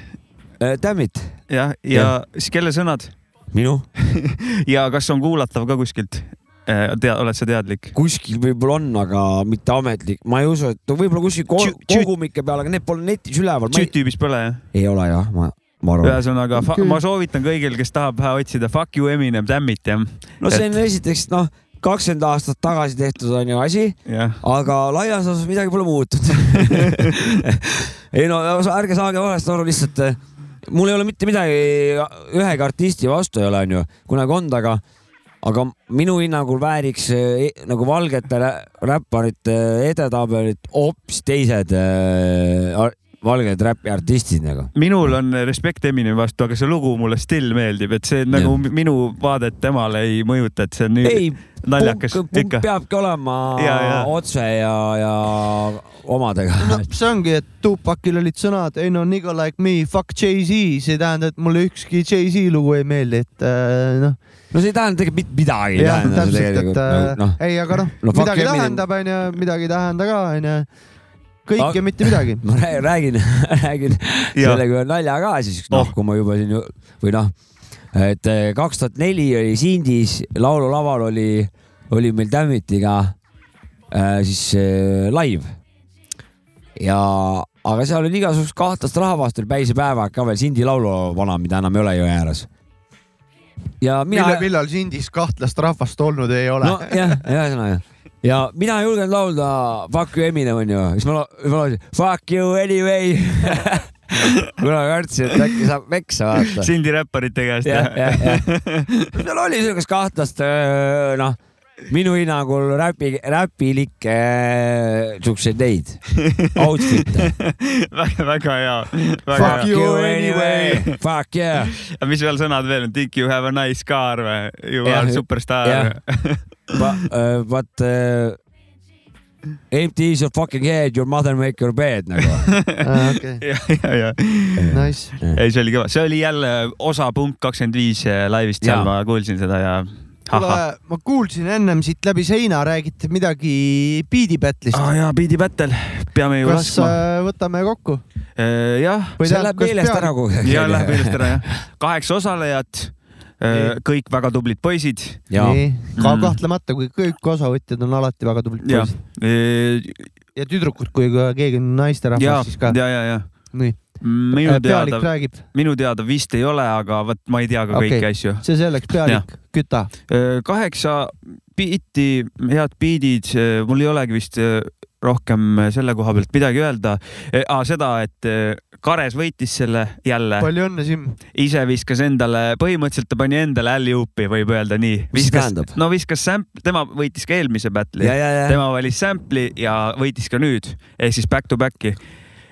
Damn it. jah, ja siis kelle sõnad? minu. ja kas on kuulatav ka kuskilt? tea, oled sa teadlik? kuskil võib-olla on, aga mitte ametlik, ma ei usu, et võib-olla kuskil kogumike peal, aga need pole netis üleval. Youtube'is pole jah? ei ole jah, ma, ma arvan. ühesõnaga, ma soovitan kõigil, kes tahab otsida Fuck you Eminem, damn it jah. no see on esiteks noh, kakskümmend aastat tagasi tehtud on ju asi, jah, aga laias laastus midagi pole muutunud. ei no ärge saage valesti aru lihtsalt, eh, mul ei ole mitte midagi ühegi artisti vastu ei ole, onju, kunagi olnud, aga aga minu hinnangul vääriks eh, nagu valgete rä- räpparite edetabelit hoopis teised eh, valged räpiartistid nagu. minul on respekt Eminemi vastu, aga see lugu mulle still meeldib, et see nagu minu vaadet temale ei mõjuta, et see on nii ei, naljakas punk, punk ikka. peabki olema Ja, ja. otse ja, ja omadega no see ongi, et Tupacil olid sõnad Ain't no nigga like me, fuck Jay-Z, see ei tähenda, et mulle ükski Jay-Z lugu ei meeldi, et äh, noh. No see ei tähenda tegelikult mitte midagi. jah, täpselt, et äh, noh, ei, aga noh No no,, midagi tähendab, onju, midagi ei tähenda ka, onju. kõik Aga- ja mitte midagi. ma rää- räägin, räägin sellega ühe nalja ka siis, noh Oh., kui ma juba siin või noh, et eh, kaks tuhat neli oli Sindis laululaval oli, oli meil Dammitiga äh, siis äh, live. ja, aga seal oli igasugust kahtlast rahvast, oli päisepäevad ka veel Sindi lauluvana, mida enam ei ole jõe ääres. Ja mina millal, Sindis kahtlast rahvast olnud ei ole no jah, ühesõnaga ja mina ei julgenud laulda Fuck you Eminem onju, siis ma laulsin Fuck you anyway. kuna kartsin, et äkki saab peksa vaata. Sindi räpparite käest jah, jah, jah. seal oli siukest kahtlast, noh, minu hinnangul räpi, räpilikke siukseid neid outfit'e. väga, väga hea. Fuck you anyway, fuck yeah. mis veel sõnad veel think you have a nice car või? You Jah, are superstar. But, uh, empty is your fucking head, your mother make your bed nagu. Ah, okei, ja, ja, ja. nice. ei, see oli kõva, see oli jälle osa punkt kakskümmend viis laivist seal, ma kuulsin seda ja kuule ma kuulsin ennem siit läbi seina räägite midagi Beat'i Battle'ist. Aa jaa, Beat'i Battle, peame ju kas laskma. äh, võtame kokku? jah, Või see läheb meelest ära kogu ja läheb meelest ära jah. kaheksa osalejat, kõik väga tublid poisid. Ka Mm. kahtlemata, kui kõik osavõtjad on alati väga tublid ja poisid. ja tüdrukud kui ka keegi on naisterahvas, siis ka. ja, ja, ja nii, minu pealik teada, räägib, minu teada vist ei ole, aga vot ma ei tea ka kõiki Okei. asju. see selleks, pealik, küta. kaheksa biiti, head biidid, mul ei olegi vist rohkem selle koha pealt midagi öelda ah,. seda, et Kares võitis selle jälle, palju õnne, Siim. ise viskas endale, põhimõtteliselt ta pani endale alley-oop'i, võib öelda nii. Mis tähendab?, no viskas sample, tema võitis ka eelmise battle'i tema valis sample'i ja võitis ka nüüd ehk siis back to back'i.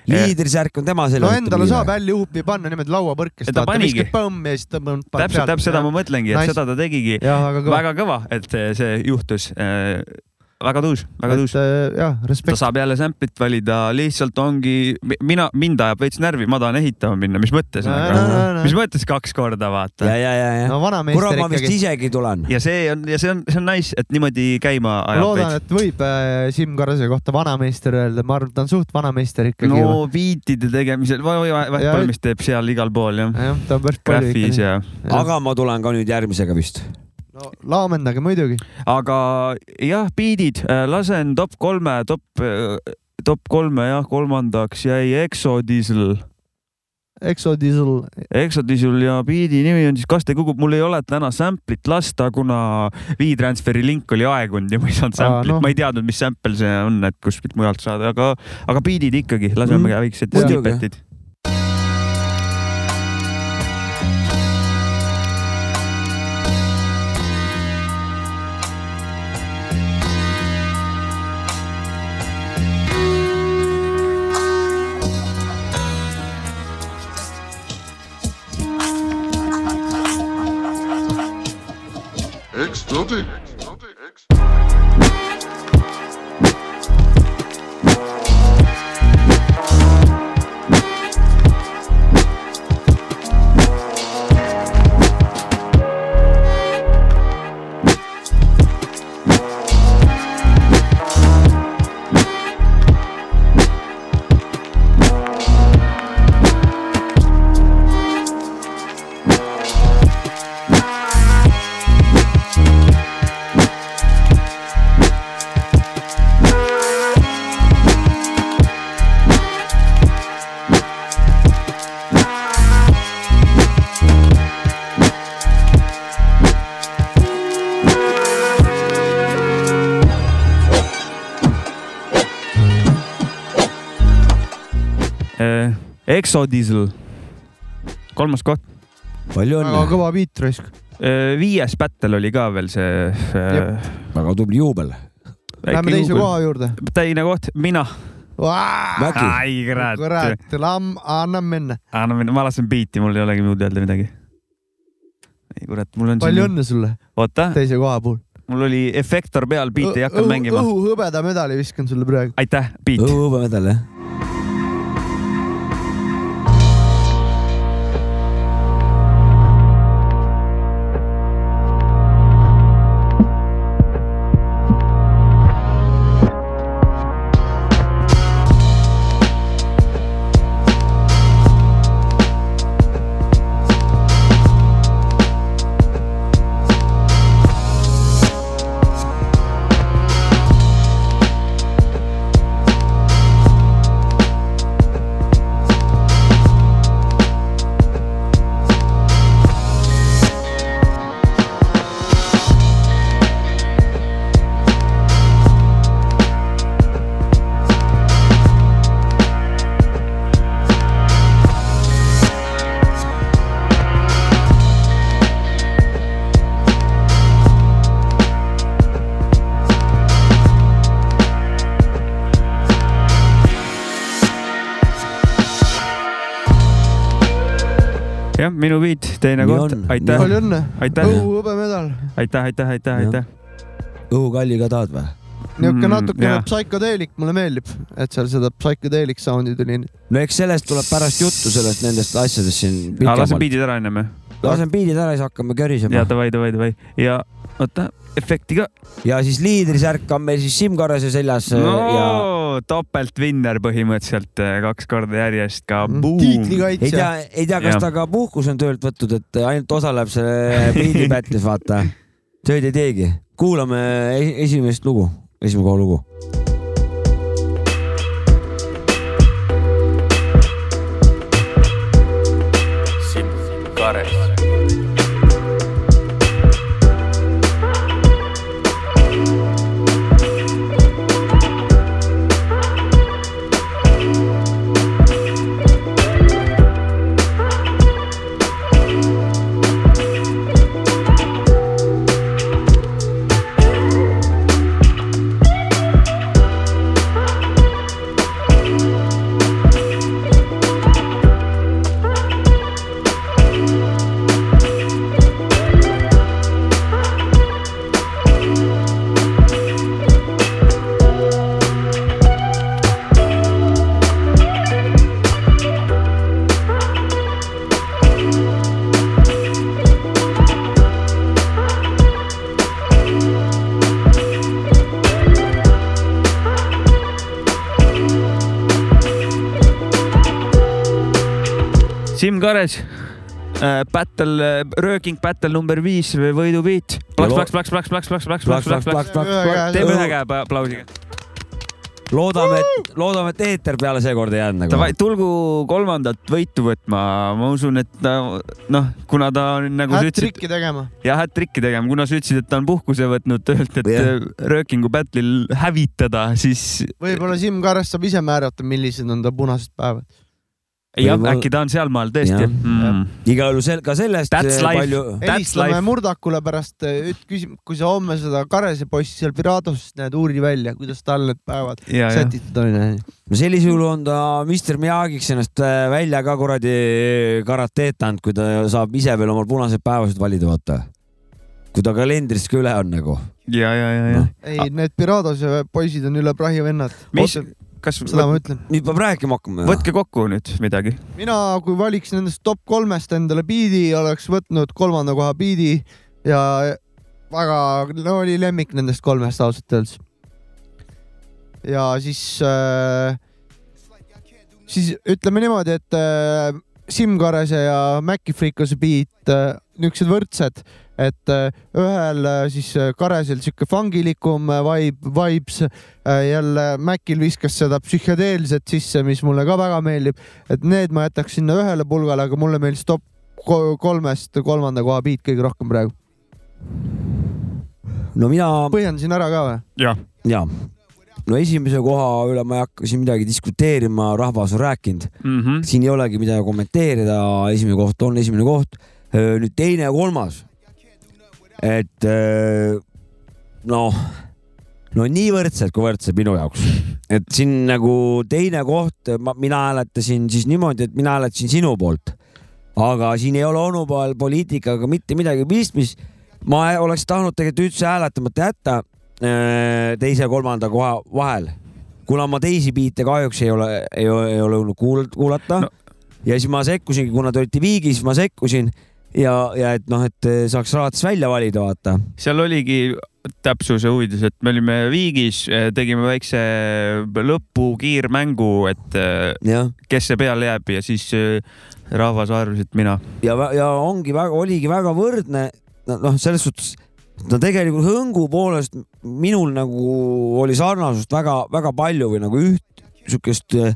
Liidrisärk on tema selja. no endale saab hälli huupi panna niimoodi lauapõrkest. Ta panigi. põmm ja siis tõmbab. täpselt, täpselt seda ma mõtlengi, et Nice. seda ta tegigi. väga kõva. et eh, see juhtus. Väga tuus, väga tuus. jah, ta respekt. saab jälle sample'it valida, lihtsalt ongi, mina, mind ajab veits närvi, ma tahan ehitama minna, mis mõttes No, nagu no, no, no., mis mõttes kaks korda ja, vaata. ja, ja, ja. no kurat, vanameister ma vist ikkagi. isegi tulen. ja see on, ja see on, see on nice, et niimoodi käima ma ajab loodan, et võib äh, Siim Karase kohta vanameister öelda, ma arvan, et ta on suht vanameister ikkagi. no beatide tegemisel, Vähk-Palmis teeb seal igal pool jah, jah, ta on päris palju ikka. ja, aga ma tulen ka nüüd järgmisega vist. No laamendage muidugi. aga jah, beatid, lasen top kolme, top, top kolme jah, kolmandaks jäi Exodiesel Exodiesel, Exodisul ja beat'i nimi on siis Kas te kukub, mul ei ole täna sample'it lasta, kuna WeTransferi link oli aegunud ja ma ei saanud Aa, sample'it noh. ma ei teadnud, mis sample see on, et kuskilt mujalt saada, aga, aga beat'id ikkagi, laseme Mm, väiksed snippet'id. sacerdote. Exodiesel, kolmas koht. palju väga õnne, kõva beat raisk. viies battle oli ka veel see. väga tubli juubel. Lähme teise koha juurde. teine koht, mina. Mäki, ai kurat. kurat, lamm, anname minna. anna minna, ma lasen biiti, mul ei olegi muud öelda midagi. ei kurat, mul on palju. õnne sulle oota, teise koha puhul. mul oli efektor peal, biiti ei hakanud mängima. õhu hõbeda medali viskan sulle praegu. aitäh, biit. õhuhõbemedal jah, teine Nii koht aitäh, palju õnne. aitäh, õhu hõbemedal. aitäh, aitäh, aitäh, aitäh. õhukalli ka tahad või? niisugune Mm, natukene jah. psychodeelic mulle meeldib, et seal seda psychodeelic sound'i tuli. no eks sellest tuleb pärast juttu sellest nendest asjadest siin pikemalt. biidid ära ennem. lasen biidid ära, siis hakkame ja körisema. davai, davai, davai ja oota, efekti ka. ja siis liidrisärk on meil siis Siim Karrase seljas ja no topeltvinner põhimõtteliselt eh, kaks korda järjest ka. ei tiitlikaitsja tea, ei tea, kas Jah. ta ka puhkus on töölt võtnud, et ainult osaleb selle biidi battle'is, vaata. tööd ei teegi. kuulame e- esimest lugu, esimene lugu. Siim Kares äh, battle, rööking battle number viis, võidubeat. plaks, plaks, plaks, plaks, plaks, plaks, plaks, plaks, plaks, plaks, plaks, teeme ühe käe aplausiga. loodame, et, loodame, et eeter peale seekord ei jäänud nagu. Davai, tulgu kolmandat võitu võtma, ma usun, et ta noh, kuna ta on nagu Hat-tricki tegema. ja hat-tricki tegema, kuna sa ütlesid, et ta on puhkuse võtnud töölt, et Jah. yeah. röökingu battle'il hävitada, siis võib-olla Siim Kares saab ise määrata, millised on ta punased päevad. jah, Võib-olla- äkki ta on sealmaal tõesti mm.. igal juhul sel- ka sellest eh, palju. Helistame. Murdakule pärast, küsime, kui sa homme seda Karese poissi seal Pirados näed, uuri välja, kuidas tal need päevad ja, ja sätitud on. no sellisel juhul on ta Mr Miyagiks ennast eh, välja ka kuradi karateetanud, kui ta saab ise veel omal punased päevased valida, vaata. kui ta kalendrist ka üle on nagu. ja, ja, ja, ja. ei, need Piradose poisid on üle prahi vennad. mis, kas, seda ma ütlen. nüüd peab rääkima hakkama. võtke kokku nüüd midagi. mina, kui valiks nendest top kolmest endale biidi, oleks võtnud kolmanda koha biidi ja väga, no oli lemmik nendest kolmest ausalt öeldes. ja siis äh,, siis ütleme niimoodi, et äh, Siim Karese ja Maci Freekose beat äh, niisugused võrdsed, et äh, ühel äh, siis äh, Karesel sihuke fangilikum vibe, vibes jälle Macil viskas seda psühhedeelset sisse, mis mulle ka väga meeldib, et need ma jätaks sinna ühele pulgale, aga mulle meeldis top ko- kolmest kolmanda koha beat kõige rohkem praegu. no mina, põhjendasin ära ka või? jah, ja, no esimese koha üle ma ei hakka siin midagi diskuteerima, rahvas on rääkinud, mm -hmm. siin ei olegi midagi kommenteerida, esimene koht on esimene koht. nüüd teine ja kolmas. Et öö, noh, no nii võrdsed kui võrdsed minu jaoks, et siin nagu teine koht, mina hääletasin siis niimoodi, et mina hääletasin sinu poolt. aga siin ei ole onupool poliitikaga mitte midagi pistmist. ma oleks tahtnud tegelikult üldse hääletamata jätta öö, teise ja kolmanda koha vahel, kuna ma teisi biite kahjuks ei ole, ei ole, jõudnud kuul- kuulata no.. ja siis ma sekkusingi, kuna te olite viigis, ma sekkusin ja, ja et noh, et saaks raadist välja valida, vaata. seal oligi täpsuse huvides, et me olime Viigis, tegime väikse lõpukiirmängu, et eh, jah, kes see peale jääb ja siis eh, rahvas arvas, et mina. ja, ja ongi väga, oligi väga võrdne, noh, selles suhtes no tegelikult hõngu poolest minul nagu oli sarnasust väga-väga palju või nagu üht sihukest eh,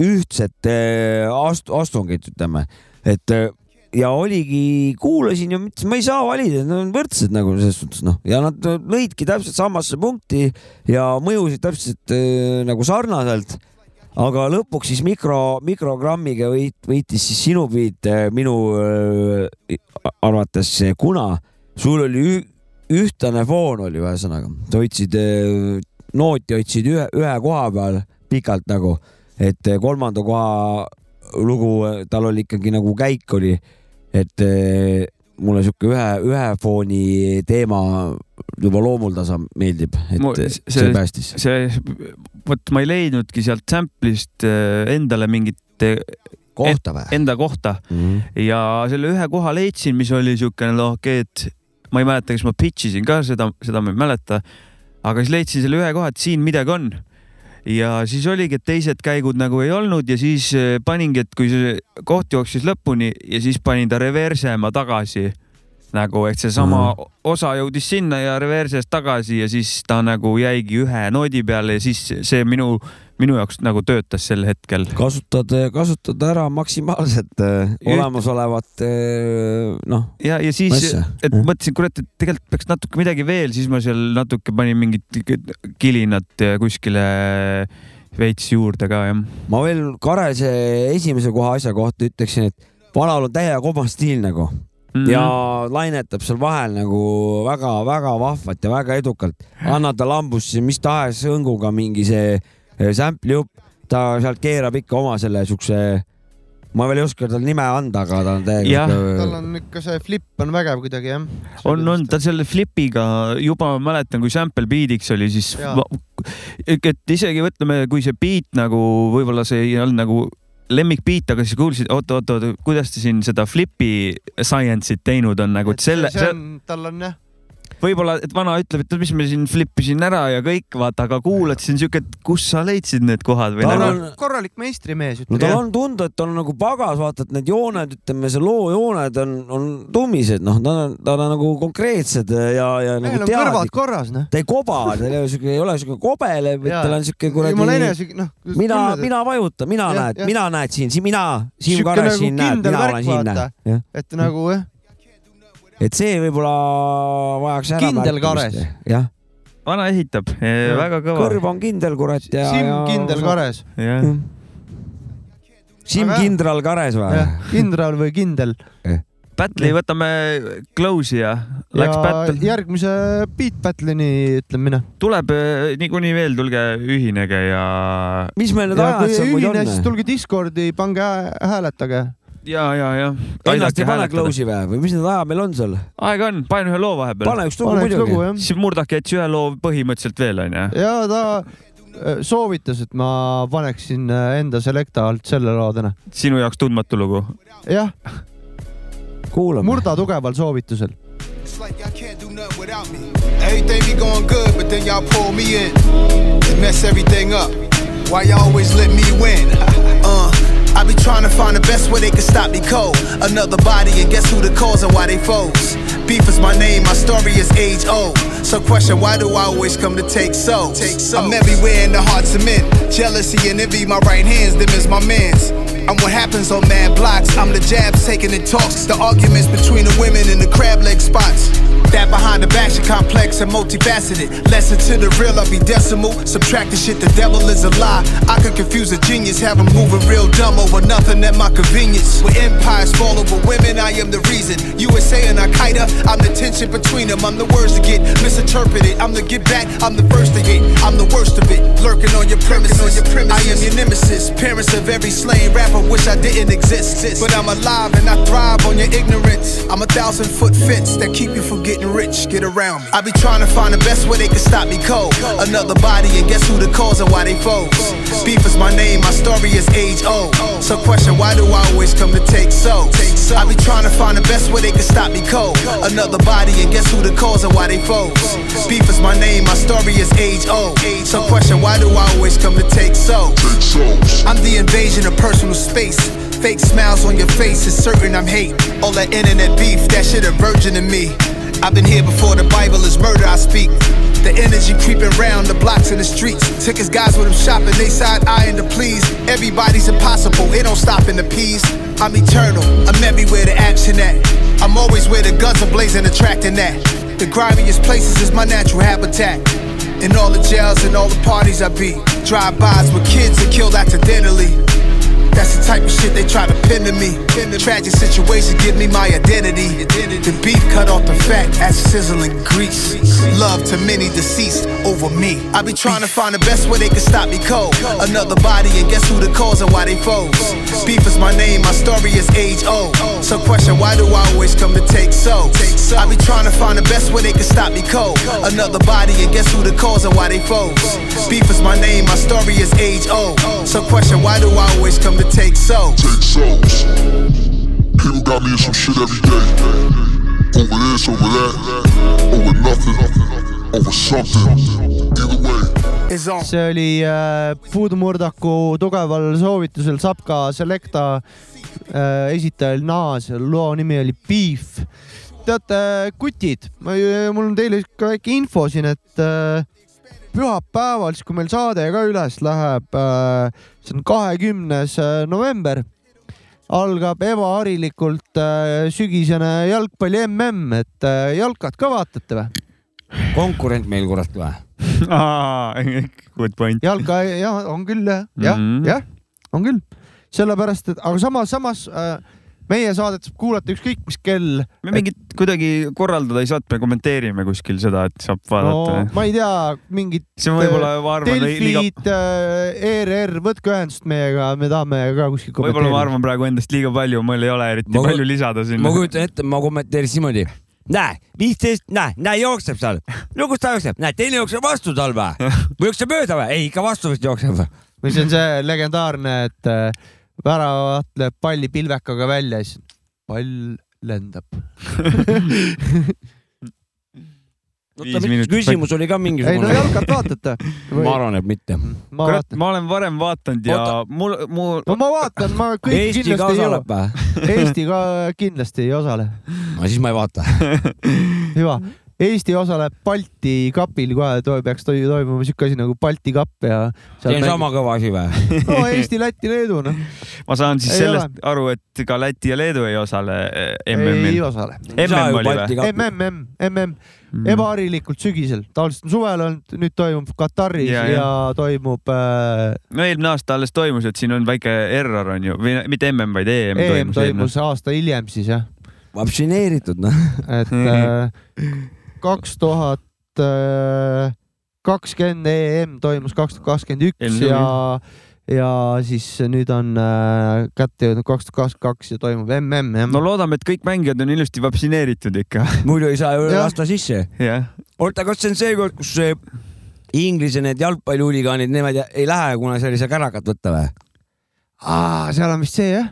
ühtset eh, ast-, astungit, ütleme, et eh, ja oligi, kuulasin ja mõtlesin, ma ei saa valida, nad on võrdsed nagu selles suhtes noh, ja nad lõidki täpselt samasse punkti ja mõjusid täpselt eh, nagu sarnaselt. Aga lõpuks siis mikro, mikrogrammiga võit, võitis siis sinu beat eh, minu äh, arvates, kuna. Sul oli ühtlane foon oli ühesõnaga, sa hoidsid äh, nooti hoidsid ühe, ühe koha peal pikalt nagu, et eh, kolmanda koha lugu, tal oli ikkagi nagu käik oli, et eh, mulle sihuke ühe, ühe fooni teema juba loomuldasa meeldib, et Mu- see, see- päästis. see, vot ma ei leidnudki sealt sample'ist eh, endale mingit eh, kohta või? enda kohta Mhm. ja selle ühe koha leidsin, mis oli siukene noh, okei, et ma ei mäleta, kas ma pitch isin ka seda, seda ma ei mäleta. aga siis leidsin selle ühe koha, et siin midagi on. Ja siis oligi, et teised käigud nagu ei olnud ja siis eh, paningi, et kui see koht jooksis lõpuni ja siis panin ta reversema tagasi nagu, et seesama osa jõudis sinna ja reverse'is tagasi ja siis ta nagu jäigi ühe noodi peale ja siis see minu, minu jaoks nagu töötas sel hetkel. kasutad, kasutad ära maksimaalselt äh, olemasolevat äh, noh. ja, ja siis et mõtlesin, kurat, et tegelikult peaks natuke midagi veel, siis ma seal natuke panin mingit kilinat kuskile veits juurde ka jah. ma veel Karese esimese koha asja kohta ütleksin, et vanal on täie koma stiil nagu Mhm. ja lainetab seal vahel nagu väga-väga vahvalt ja väga edukalt. anna ta lambusse mis tahes õnguga mingi see eh, sample'i jupp, ta sealt keerab ikka oma selle siukse, ma veel ei oska tal nime anda, aga ta on täiega tal on ikka see flip on vägev kuidagi jah. on, on ta selle flipiga juba ma mäletan, kui sample beat'iks oli, siis va- et isegi ütleme, kui see beat nagu võib-olla see ei olnud nagu lemmikbeat, aga siis kuulsid, oot, oot, oot, kuidas ta siin seda flipi science'it teinud on nagu, et selle, tal on jah, võib-olla, et vana ütleb, et mis me siin flippisin ära ja kõik, vaata, aga kuulad siin siuke, et kus sa leidsid need kohad või Tal nagu on- korralik meistrimees no tal. on tunda, et tal on nagu pagas, vaata, et need jooned, ütleme, see loo jooned on, on tummised, noh, ta on, ta on nagu konkreetsed ja, ja nagu mehel on kõrvad teadlik. korras noh. ta ei koba, ta ei ole siuke, ei ole siuke kobelev, vaid tal on siuke jumala kuradi. noh. mina, mina vajutan, mina Jah, näed, mina näed siin, siin mina, Siim Kares nagu siin näed, mina olen siin näed. et nagu jah, et see võib-olla vajaks ära. Kindel Kares.. jah, vana ehitab, väga kõva. kõrv on kindel, kurat ja. Siim Kindel. Kares. Siim Aga- Kindral Kares või kindral või kindel. Battle'i võtame close'i ja läks ja battle. järgmise Beat Battle'ini ütlen mina. tuleb eh, niikuinii veel, tulge ühinege ja, mis meil need ja ajad kui seal muidu ühine, siis on? tulge Discordi, pange hää- hääletage. ja, ja, ja. Ennast ei pane close'i või, või mis need ajad meil on seal? aega on, pane ühe loo vahepeal. pane üks lugu muidugi. siis Murdak jättis ühe loo põhimõtteliselt veel onju. ja ta äh, soovitas, et ma paneksin äh, enda Selecta alt selle loo täna. sinu jaoks tundmatu lugu. jah, kuulame. Murda tugeval soovitusel. It's like y'all can't do nothing without me. Everything be going good, but then y'all pull me in and mess everything up. Why y'all always let me win? uh, I be trying to find the best way they can stop me cold. Another body, and guess who the cause and why they foes? Beef is my name, my story is age old. So question, why do I always come to take so? I'm everywhere in the hearts of men. Jealousy and envy, my right hands, them is my mans. I'm what happens on mad blocks. I'm the jabs taking the talks, the arguments between the women in the crab leg spots. That behind the back shit complex and multifaceted. Lesson to the real, I'll be decimal. Subtract the shit, the devil is a lie. I could confuse a genius, have him moving real dumb over nothing at my convenience. With empires fall over women, I am the reason. USA and Al Qaeda, I'm the tension between them. I'm the words to get misinterpreted. I'm the get back, I'm the first to hit. I'm the worst of it. Lurking on your premises. On your premises. I am your nemesis. Parents of every slain rapper wish I didn't exist. But I'm alive and I thrive on your ignorance. I'm a thousand foot fence that keep you from getting rich. Get around me. I be trying to find the best way they can stop me cold. Another body, and guess who the cause and why they foes? Beef is my name, my story is age old. So question, why do I always come to take so? I be trying to find the best way they can stop me cold. Another body, and guess who the cause and why they foes? Beef is my name, my story is age old. So question, why do I always come to take souls? I'm the invasion of personal space. Fake smiles on your face is certain I'm hate. All that internet beef, that shit a virgin to me. I've been here before the Bible is murder, I speak. The energy creeping round the blocks and the streets. Took his guys with him shopping, they side eyeing to please. Everybody's impossible, it don't stop in the peas. I'm eternal, I'm everywhere the action at. I'm always where the guns are blazing, attracting that. The grimiest places is my natural habitat. In all the jails and all the parties I be. Drive-bys with kids are killed accidentally. That's the type of shit they try to pin to me. Tragic situation give me my identity. The beef cut off the fat as sizzling grease. Love to many deceased over me. I be trying to find the best way they can stop me cold. Another body, and guess who the cause and why they foes? Beef is my name, my story is age old. So question, why do I always come to take so? I be trying to find the best way they can stop me cold. Another body, and guess who the cause and why they foes? Beef is my name, my story is age old. So question, why do I always come to take souls? Take souls. People got me in some shit every day. Over this, over that, over nothing, over something. Either way. See oli äh, Puudumurdaku tugeval soovitusel Sapka Selecta äh, esitajal Naas, loo nimi oli Beef teate, kutid, mul on teile ka väike info siin, et äh, pühapäeval, siis kui meil saade ka üles läheb, see on kahekümnes äh, november, algab ebaharilikult äh, sügisene jalgpalli mm, et äh, jalkat ka vaatate või? konkurent meil kurat või? Good point. jalka, jah, on küll jah, jah Mhm. jah, on küll. sellepärast, et aga samas, samas äh, meie saadet saab kuulata ükskõik mis kell. me mingit kuidagi korraldada ei saa, et me kommenteerime kuskil seda, et saab no vaadata. ma ei tea, mingid see on võib-olla, ma arvan, Delfid, ERR, võtke ühendust meiega, me tahame ka kuskil võib-olla ma kommenteerida. arvan praegu endast liiga palju, mul ei ole eriti Ma- palju lisada sinna ma. kujutan ette, ma kommenteerisin niimoodi. näe, viisteist, näe, näe jookseb seal. no kus ta jookseb, näe teine jookseb vastu tal või? või jookseb mööda või? ei, ikka vastu vist jookseb. või see on see legendaarne, et äh, väravat lööb palli pilvekaga välja ja siis pall lendab. Viis minutit küsimus oli ka ei no mingisugune. jalkat vaatate? ma arvan, et mitte. ma kurat, ma olen varem vaatanud ja mul, mul, no ma vaatan, ma kõiki Eesti ka kindlasti ei või? Eesti ka kindlasti ei osale. no siis ma ei vaata. hüva. Eesti osaleb Balti kapil kohe, peaks toi- toimuma siuke asi nagu Balti kapp ja. see on sama kõva asi või? no Eesti, Läti, Leedu noh, ma saan siis Ei sellest aru, et ka Läti ja Leedu ei osale eh, ei MM-il. osale. MM oli või? MMM, MM, ebaharilikult sügisel, tavaliselt on suvel olnud, nüüd toimub Kataris Ja, ja, ja. toimub äh, no eelmine aasta alles toimus, et siin on väike error on ju, või mitte MM, vaid EM, EM toimus, toimus aasta hiljem siis jah, vaktsineeritud noh. et äh, kaks tuhat kakskümmend EM toimus kaks tuhat kakskümmend üks ja, ja siis nüüd on äh, kätte jõudnud kaks tuhat kakskümmend kaks ja toimub MM jah no loodame, et kõik mängijad on ilusti vaktsineeritud ikka. muidu ei saa ju lasta sisse. oota, kas see on see kord, kus see Inglise need jalgpallihuligaanid, nemad ei lähe, kuna seal ei saa kärakat võtta või? aa, seal on vist see jah,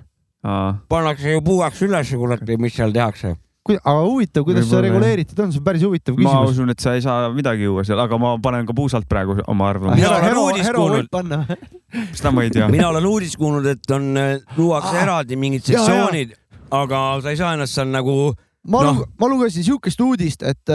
pannakse ju puuaks üles, kurat, mis seal tehakse. Aga huvitav, kuidas see Võib-olla, jah. reguleeritud on, see on päris huvitav ma küsimus. usun, et sa ei saa midagi juua seal, aga ma panen ka puusalt praegu oma arvamuse. Mina olen uudist kuulnud. võib panna. seda ma ei tea. mina olen uudist kuulnud, et on, luuakse Ah. eraldi mingid sektsioonid, aga sa ei saa ennast seal nagu ma Noh. noh., ma lugesin siukest uudist, et,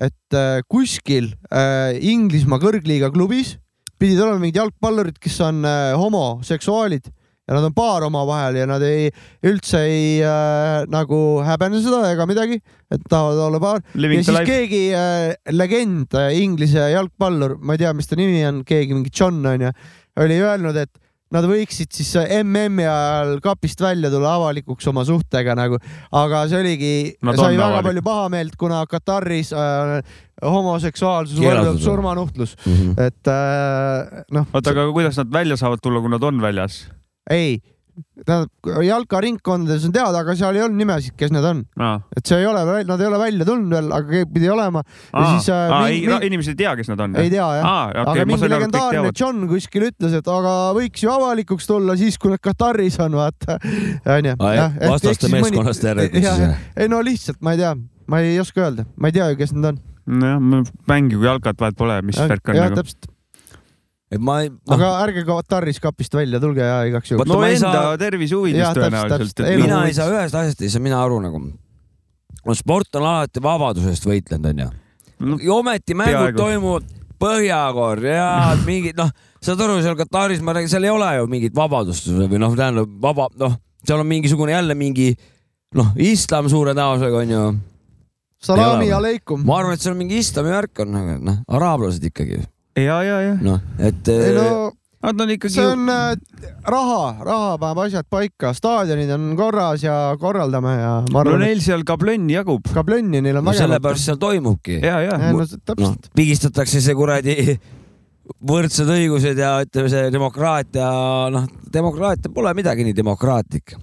et äh, kuskil äh, Inglismaa kõrgliiga klubis pidid olema mingid jalgpallurid, kes on äh, homoseksuaalid ja nad on paar omavahel ja nad ei, üldse ei äh, nagu häbene seda ega midagi, et tahavad olla paar. Ja siis life. keegi äh, legend äh, Inglise jalgpallur, ma ei tea, mis ta nimi on, keegi mingi John onju, oli öelnud, et nad võiksid siis MM-i ajal kapist välja tulla avalikuks oma suhtega nagu, aga see oligi, sai on väga avalik. palju pahameelt, kuna Kataris äh, homoseksuaalsus võrdub on. surmanuhtlus, mm. -hmm. et äh, noh, oota, aga kuidas nad välja saavad tulla, kui nad on väljas? ei, tähendab jalkaringkondades on teada, aga seal ei olnud nimesid, kes need on, et see ei ole, nad ei ole välja tulnud veel, aga keegi pidi olema ja siis äh, mingi- ei, inimesed ei tea, kes nad on. ei tea jah aa, aga okei, ma mingi legendaarne. John kuskil ütles, et aga võiks ju avalikuks tulla siis, kui nad Kataris on, vaata. onju. vastaste meeskonnast jah? ei no lihtsalt ma ei tea, ma ei oska öelda, ma ei tea ju, kes need on. nojah, mängigu jalkat, vahet pole, mis värk on jah, nagu. täpselt, et ma ei, aga ärge Kataris kapist välja tulge ja igaks juhuks no enda saa- tervise huvides tõenäoliselt mina ei saa ühest asjast ei saa mina aru nagu. no sport on alati vabadusest võitlenud, onju. ja ometi mängud peaaegu. toimuvad Põhja-Koread, mingid noh, saad aru, seal Kataris ma räägin, seal ei ole ju mingit vabadust või noh, tähendab vaba, noh, seal on mingisugune jälle mingi noh, islam suure tõenäosusega onju. salami aleikum. ma arvan, et see on mingi islami värk on, noh, araablased ikkagi, ja, ja, ja. noh, et ei no Nad on ikkagi see on äh, raha, raha paneb asjad paika, staadionid on korras ja korraldame ja ma no neil seal kablönni jagub. kablönni neil on no vägevat. sellepärast seal toimubki. ja, ja. no noh täpselt, pigistatakse see kuradi võrdsed õigused ja ütleme, see demokraatia, noh, demokraatia pole midagi nii demokraatlik.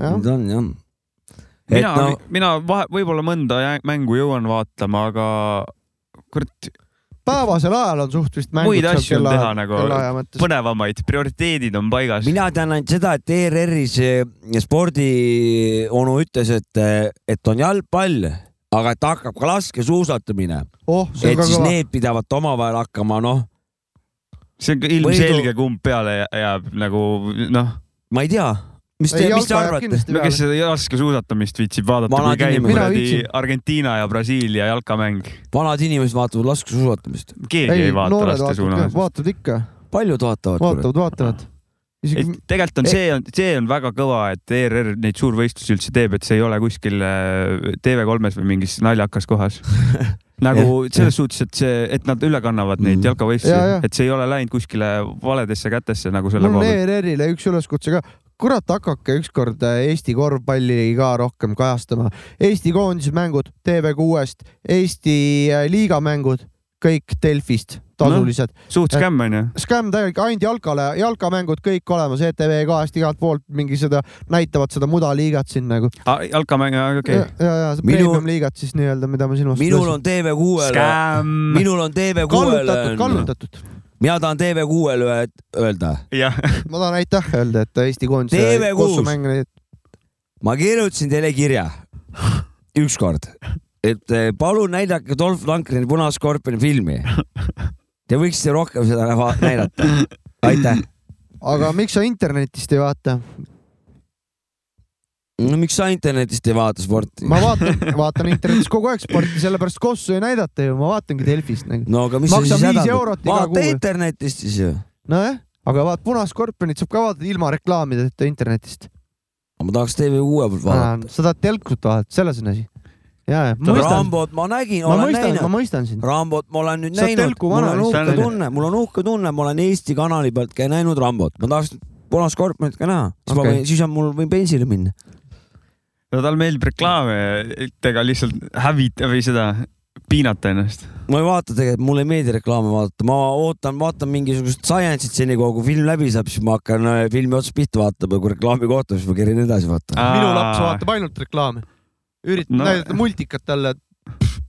nüüd on jah. mina no, mina vahe, võib-olla mõnda mängu jõuan vaatama, aga kurat, päevasel ajal on suht vist mängud muid asju on teha nagu põnevamaid, prioriteedid on paigas. mina tean ainult seda, et ERR-is spordionu ütles, et, et on jalgpall, aga et hakkab ka laskesuusatamine, oh, see on et siis kõva. need pidavad omavahel hakkama, noh, see on ka ilmselge, kumb peale jä- jääb nagu noh, ma ei tea, mis te, mis te arvate? no kes seda laskesuusatamist viitsib vaadata, kui käib kuradi. Argentiina ja Brasiilia jalkamäng. vanad inimesed vaatavad laskesuusatamist. keegi ei, ei vaata ka, laskesuusatamist. vaatavad ikka, paljud vaatavad. vaatavad, vaatavad. isegi et tegelikult on see on, see on väga kõva, et ERR neid suurvõistlusi üldse teeb, et see ei ole kuskil äh, TV3-s või mingis naljakas kohas. nagu selles suhtes, et see, et nad üle kannavad neid Ja, ja. jalkavõistlusi, et see ei ole läinud kuskile valedesse kätesse nagu selle mul on koha pealt. ERR-ile üks üleskutse ka. kurat, hakake ükskord äh, Eesti korvpalli ka rohkem kajastama. Eesti koondise mängud TV6-st, Eesti äh, liiga mängud, kõik Delfist, tasulised no,. suht skämm onju. Skäm täielik, ainult jalkale, jalkamängud kõik olemas, ETV kahest igalt poolt mingi seda, näitavad seda mudaliigat siin nagu. jalkamäng, okei ja, ja, ja see Minu- premium liigat siis nii-öelda, mida ma silmas minul on TV6-le, Skäm. minul on TV6-le kallutatud, kallutatud. Mina tahan TV6-le öelda, ma tahan aitäh öelda, et Eesti koondise TV6. kossumänge ma kirjutasin teile kirja ükskord, et eh, palun näidake Dolph Lundgreni Punaskorpioni filmi. Te võiksite rohkem seda näidata. aitäh. aga miks sa internetist ei vaata? No miks sa internetist ei vaata sporti? ma vaatan, vaatan internetis kogu aeg sporti, sellepärast Kossu ei näidata ju, ma vaatangi Delfist nagu. no aga mis sa Maksan siis viis häda eurot iga vaata internetist siis ju. nojah, aga vaat Punaskorpionit saab ka vaadata ilma reklaamideta internetist. ma tahaks TV6 pealt vaadata. sa tahad telkut vaadata, selles on asi. ja, ja, ma Rambot ma nägin, ma olen mõistan, ma näinud. mõistan sind. Rambot ma olen nüüd Sa näinud, mul on uhke tunne, mul on uhke tunne, ma olen Eesti kanali pealt ka näinud Rambot, ma tahaks Punaskorpionit ka näha, siis ma Okei. võin, siis on mul võin bensile minna. No tal meeldib reklaame, ega lihtsalt hävita või seda piinata ennast. ma ei vaata tegelikult, mulle ei meeldi reklaame vaadata, ma ootan, vaatan mingisugust science'it senikaua, kui film läbi saab, siis ma hakkan äh, filmi otsast pihta vaatama, kui reklaami kohta, siis ma kerin edasi vaatama. minu laps vaatab ainult reklaame. üritan No. näidata multikat talle,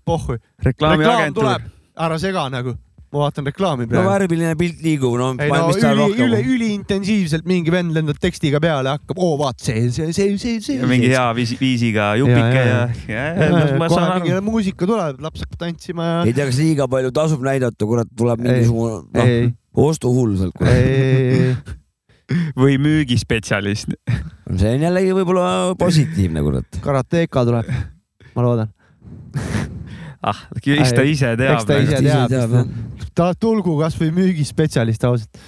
pohhu. reklaam tuleb, ära sega nagu. Ma vaatan reklaami no praegu. värviline pilt liigub, no ei ma- no mis ta üli, rohkem üli, üliintensiivselt mingi vend lendab tekstiga peale, hakkab, oo vaat see, see, see, see, see. mingi hea viisi, viisiga jupike ja, ja, ja, kohe mingi muusika tuleb, laps hakkab tantsima ja. ei tea, kas liiga palju tasub näidata, kurat, tuleb mingisugune, noh, ostuhull sealt, kurat. või müügispetsialist. see on jällegi võib-olla positiivne, kurat. karateka tuleb, ma loodan. ah, eks ta ise eks ta teab. ise ise teab teab,. Ta tulgu kasvõi müügispetsialist ausalt.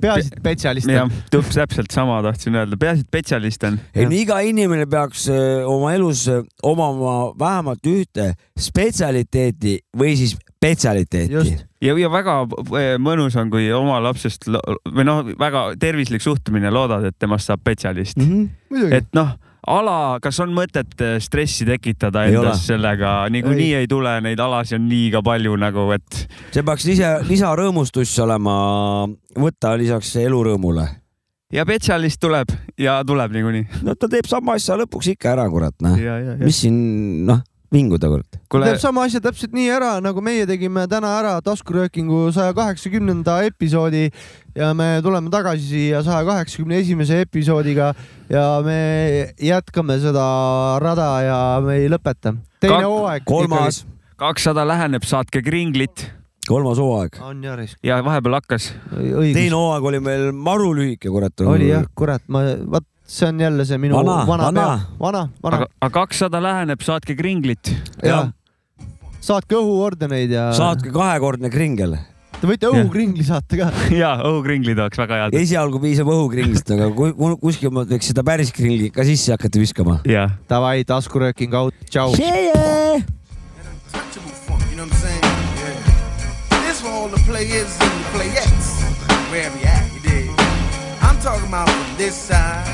peaasi, et spetsialist on., täpselt sama tahtsin öelda, peaasi, et spetsialist on. ei no iga inimene peaks öö, oma elus öö, omama vähemalt ühte spetsialiteeti või siis spetsialiteeti just.. ja, ja väga eh, mõnus on, kui oma lapsest või noh, väga tervislik suhtumine, loodad, et temast saab spetsialist mm. -hmm. muidugi. et noh, ala, kas on mõtet eh, stressi tekitada Ei endas sellega, niikuinii ei tule, neid alasid on liiga palju nagu, et see peaks lisa, lisarõõmustus olema võtta lisaks elurõõmule. ja spetsialist tuleb ja tuleb niikuinii. no ta teeb sama asja lõpuks ikka ära, kurat, noh. mis siin, noh, vinguda, kuule teeb, sama asja täpselt nii ära, nagu meie tegime täna ära taskuröökingu saja kaheksakümnenda episoodi ja me tuleme tagasi siia saja kaheksakümne esimese episoodiga ja me jätkame seda rada ja me ei lõpeta. teine hooaeg. kolmas, kakssada läheneb, saatke kringlit kolmas hooaeg. on jah, ja vahepeal hakkas. õigus teine. hooaeg oli meil maru lühike, kurat. oli jah, kurat, ma, vot see on jälle see minu Vana, vana, vana vana. pea, vana, vana aga, aga kakssada läheneb, saatke kringlit. ja saatke õhuordeneid ja saatke kahekordne kringel. te võite õhukringli saata ka. ja õhukringlid oleks väga head. esialgu piisab õhukringlist, aga ku- ku- kuskil ma võiks seda päris kringli ka sisse hakata viskama. ja, Davai, taskurööking out, tšau. Yeah. This for all the players and the playettes, wherever you at, you dig? I'm talking about from this side,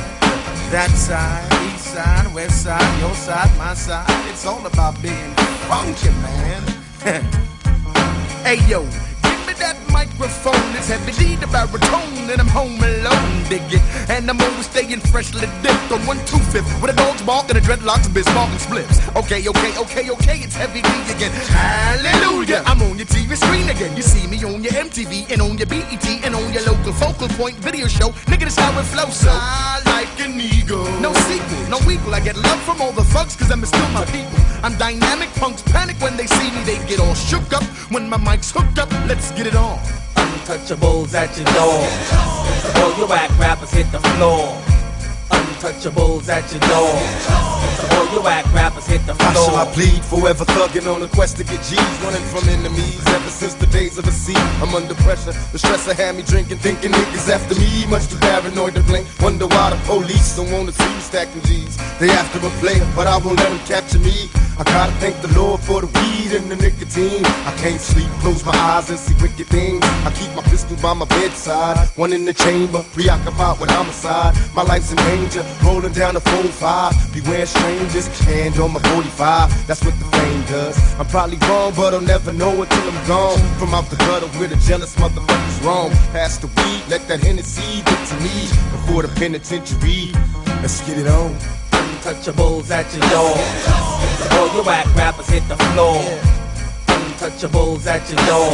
that side, east side, west side, your side, my side. It's all about being funky, man. hey yo, that microphone. It's heavy D the baritone, and I'm home alone, dig it. And I'm always staying freshly dipped on one two fifth with a dog's bark and a dreadlocks, Bismarck and spliffs. Okay, okay, okay, okay, it's heavy D again. Hallelujah, I'm on your TV screen again. You see me on your MTV and on your BET and on your local focal point video show. Nigga, this how it flows. So I like an eagle. No sequel, no equal. I get love from all the thugs cause I'm still my people. I'm dynamic, punks panic when they see me. They get all shook up when my mic's hooked up. Let's get it on. Untouchables at your door. All your whack rappers hit the floor. Untouchables at your door. So all your whack rappers hit the How shall floor. I plead? Forever thugging on a quest to get G's, running from enemies ever since the days of the sea. I'm under pressure. The stress I had me drinking, thinking niggas after me. Much too paranoid to blink. Wonder why the police don't wanna see me stacking G's. They after a player, but I won't let them capture me. I gotta thank the Lord for the weed and the nicotine. I can't sleep, close my eyes and see wicked things. I keep my pistol by my bedside, one in the chamber, preoccupied with homicide. My life's in danger, rolling down the 4-5. Beware strangers, hand on my 45. That's what the fame does. I'm probably wrong, but I'll never know it till I'm gone. From out the gutter where the jealous motherfuckers roam. Pass the weed, let that Hennessy get to me before the penitentiary. Let's get it on. Untouchables at your door. All your whack rappers hit the floor. Untouchables at your door.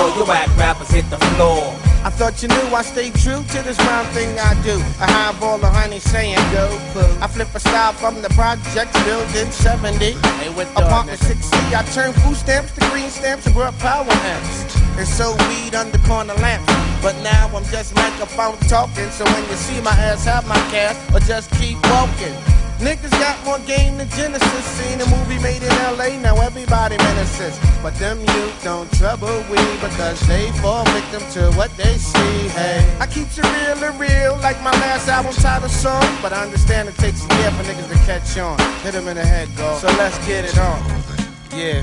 All your whack rappers hit the floor. I thought you knew I stay true to this rhyme thing I do. I have all the honey saying go poo. I flip a style from the projects building 70. Apartment 6C, I turn food stamps to green stamps and brought power amps. And so weed under corner lamps. But now I'm just microphone talking. So when you see my ass, have my cash or just keep walking. Niggas got more game than Genesis. Seen a movie made in LA, now everybody menaces. But them youth don't trouble we because they fall victim to what they see. Hey, I keep it real and real like my last album title song. But I understand it takes a year for niggas to catch on. Hit 'em in the head, go. So let's get it on. Yeah.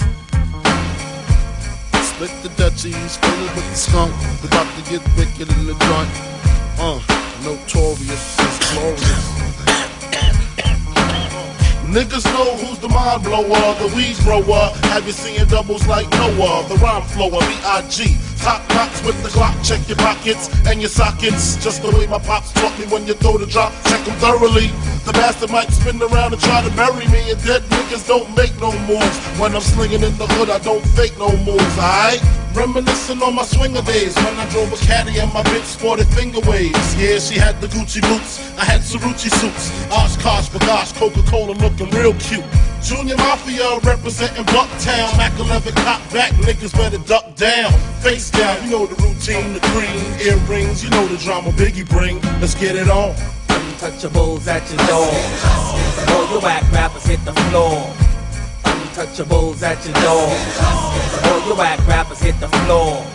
Split the Dutchies, fill it with the skunk. We about to get wicked in the joint. Uh, notorious is glorious. Niggas know who's the mind blower, the weed grower. Have you seen doubles like Noah? The rhyme flower, B.I.G. Top knots with the clock, check your pockets and your sockets. Just the way my pops taught me when you throw the drop, check them thoroughly. The bastard might spin around and try to bury me, and dead niggas don't make no moves. When I'm slinging in the hood, I don't fake no moves, alright? Reminiscing on my swinger days when I drove a caddy and my bitch sported finger waves. Yeah, she had the Gucci boots, I had Cerucci suits. Oshkosh, Bagash, Coca-Cola looking real cute. Junior Mafia representing Bucktown. Mac 11 cop back, niggas better duck down. Face you know the routine, the green earrings, you know the drama Biggie bring. Let's get it on. Untouchables at your door. All your whack rappers hit the floor. Untouchables at your door. All your whack rappers hit the floor.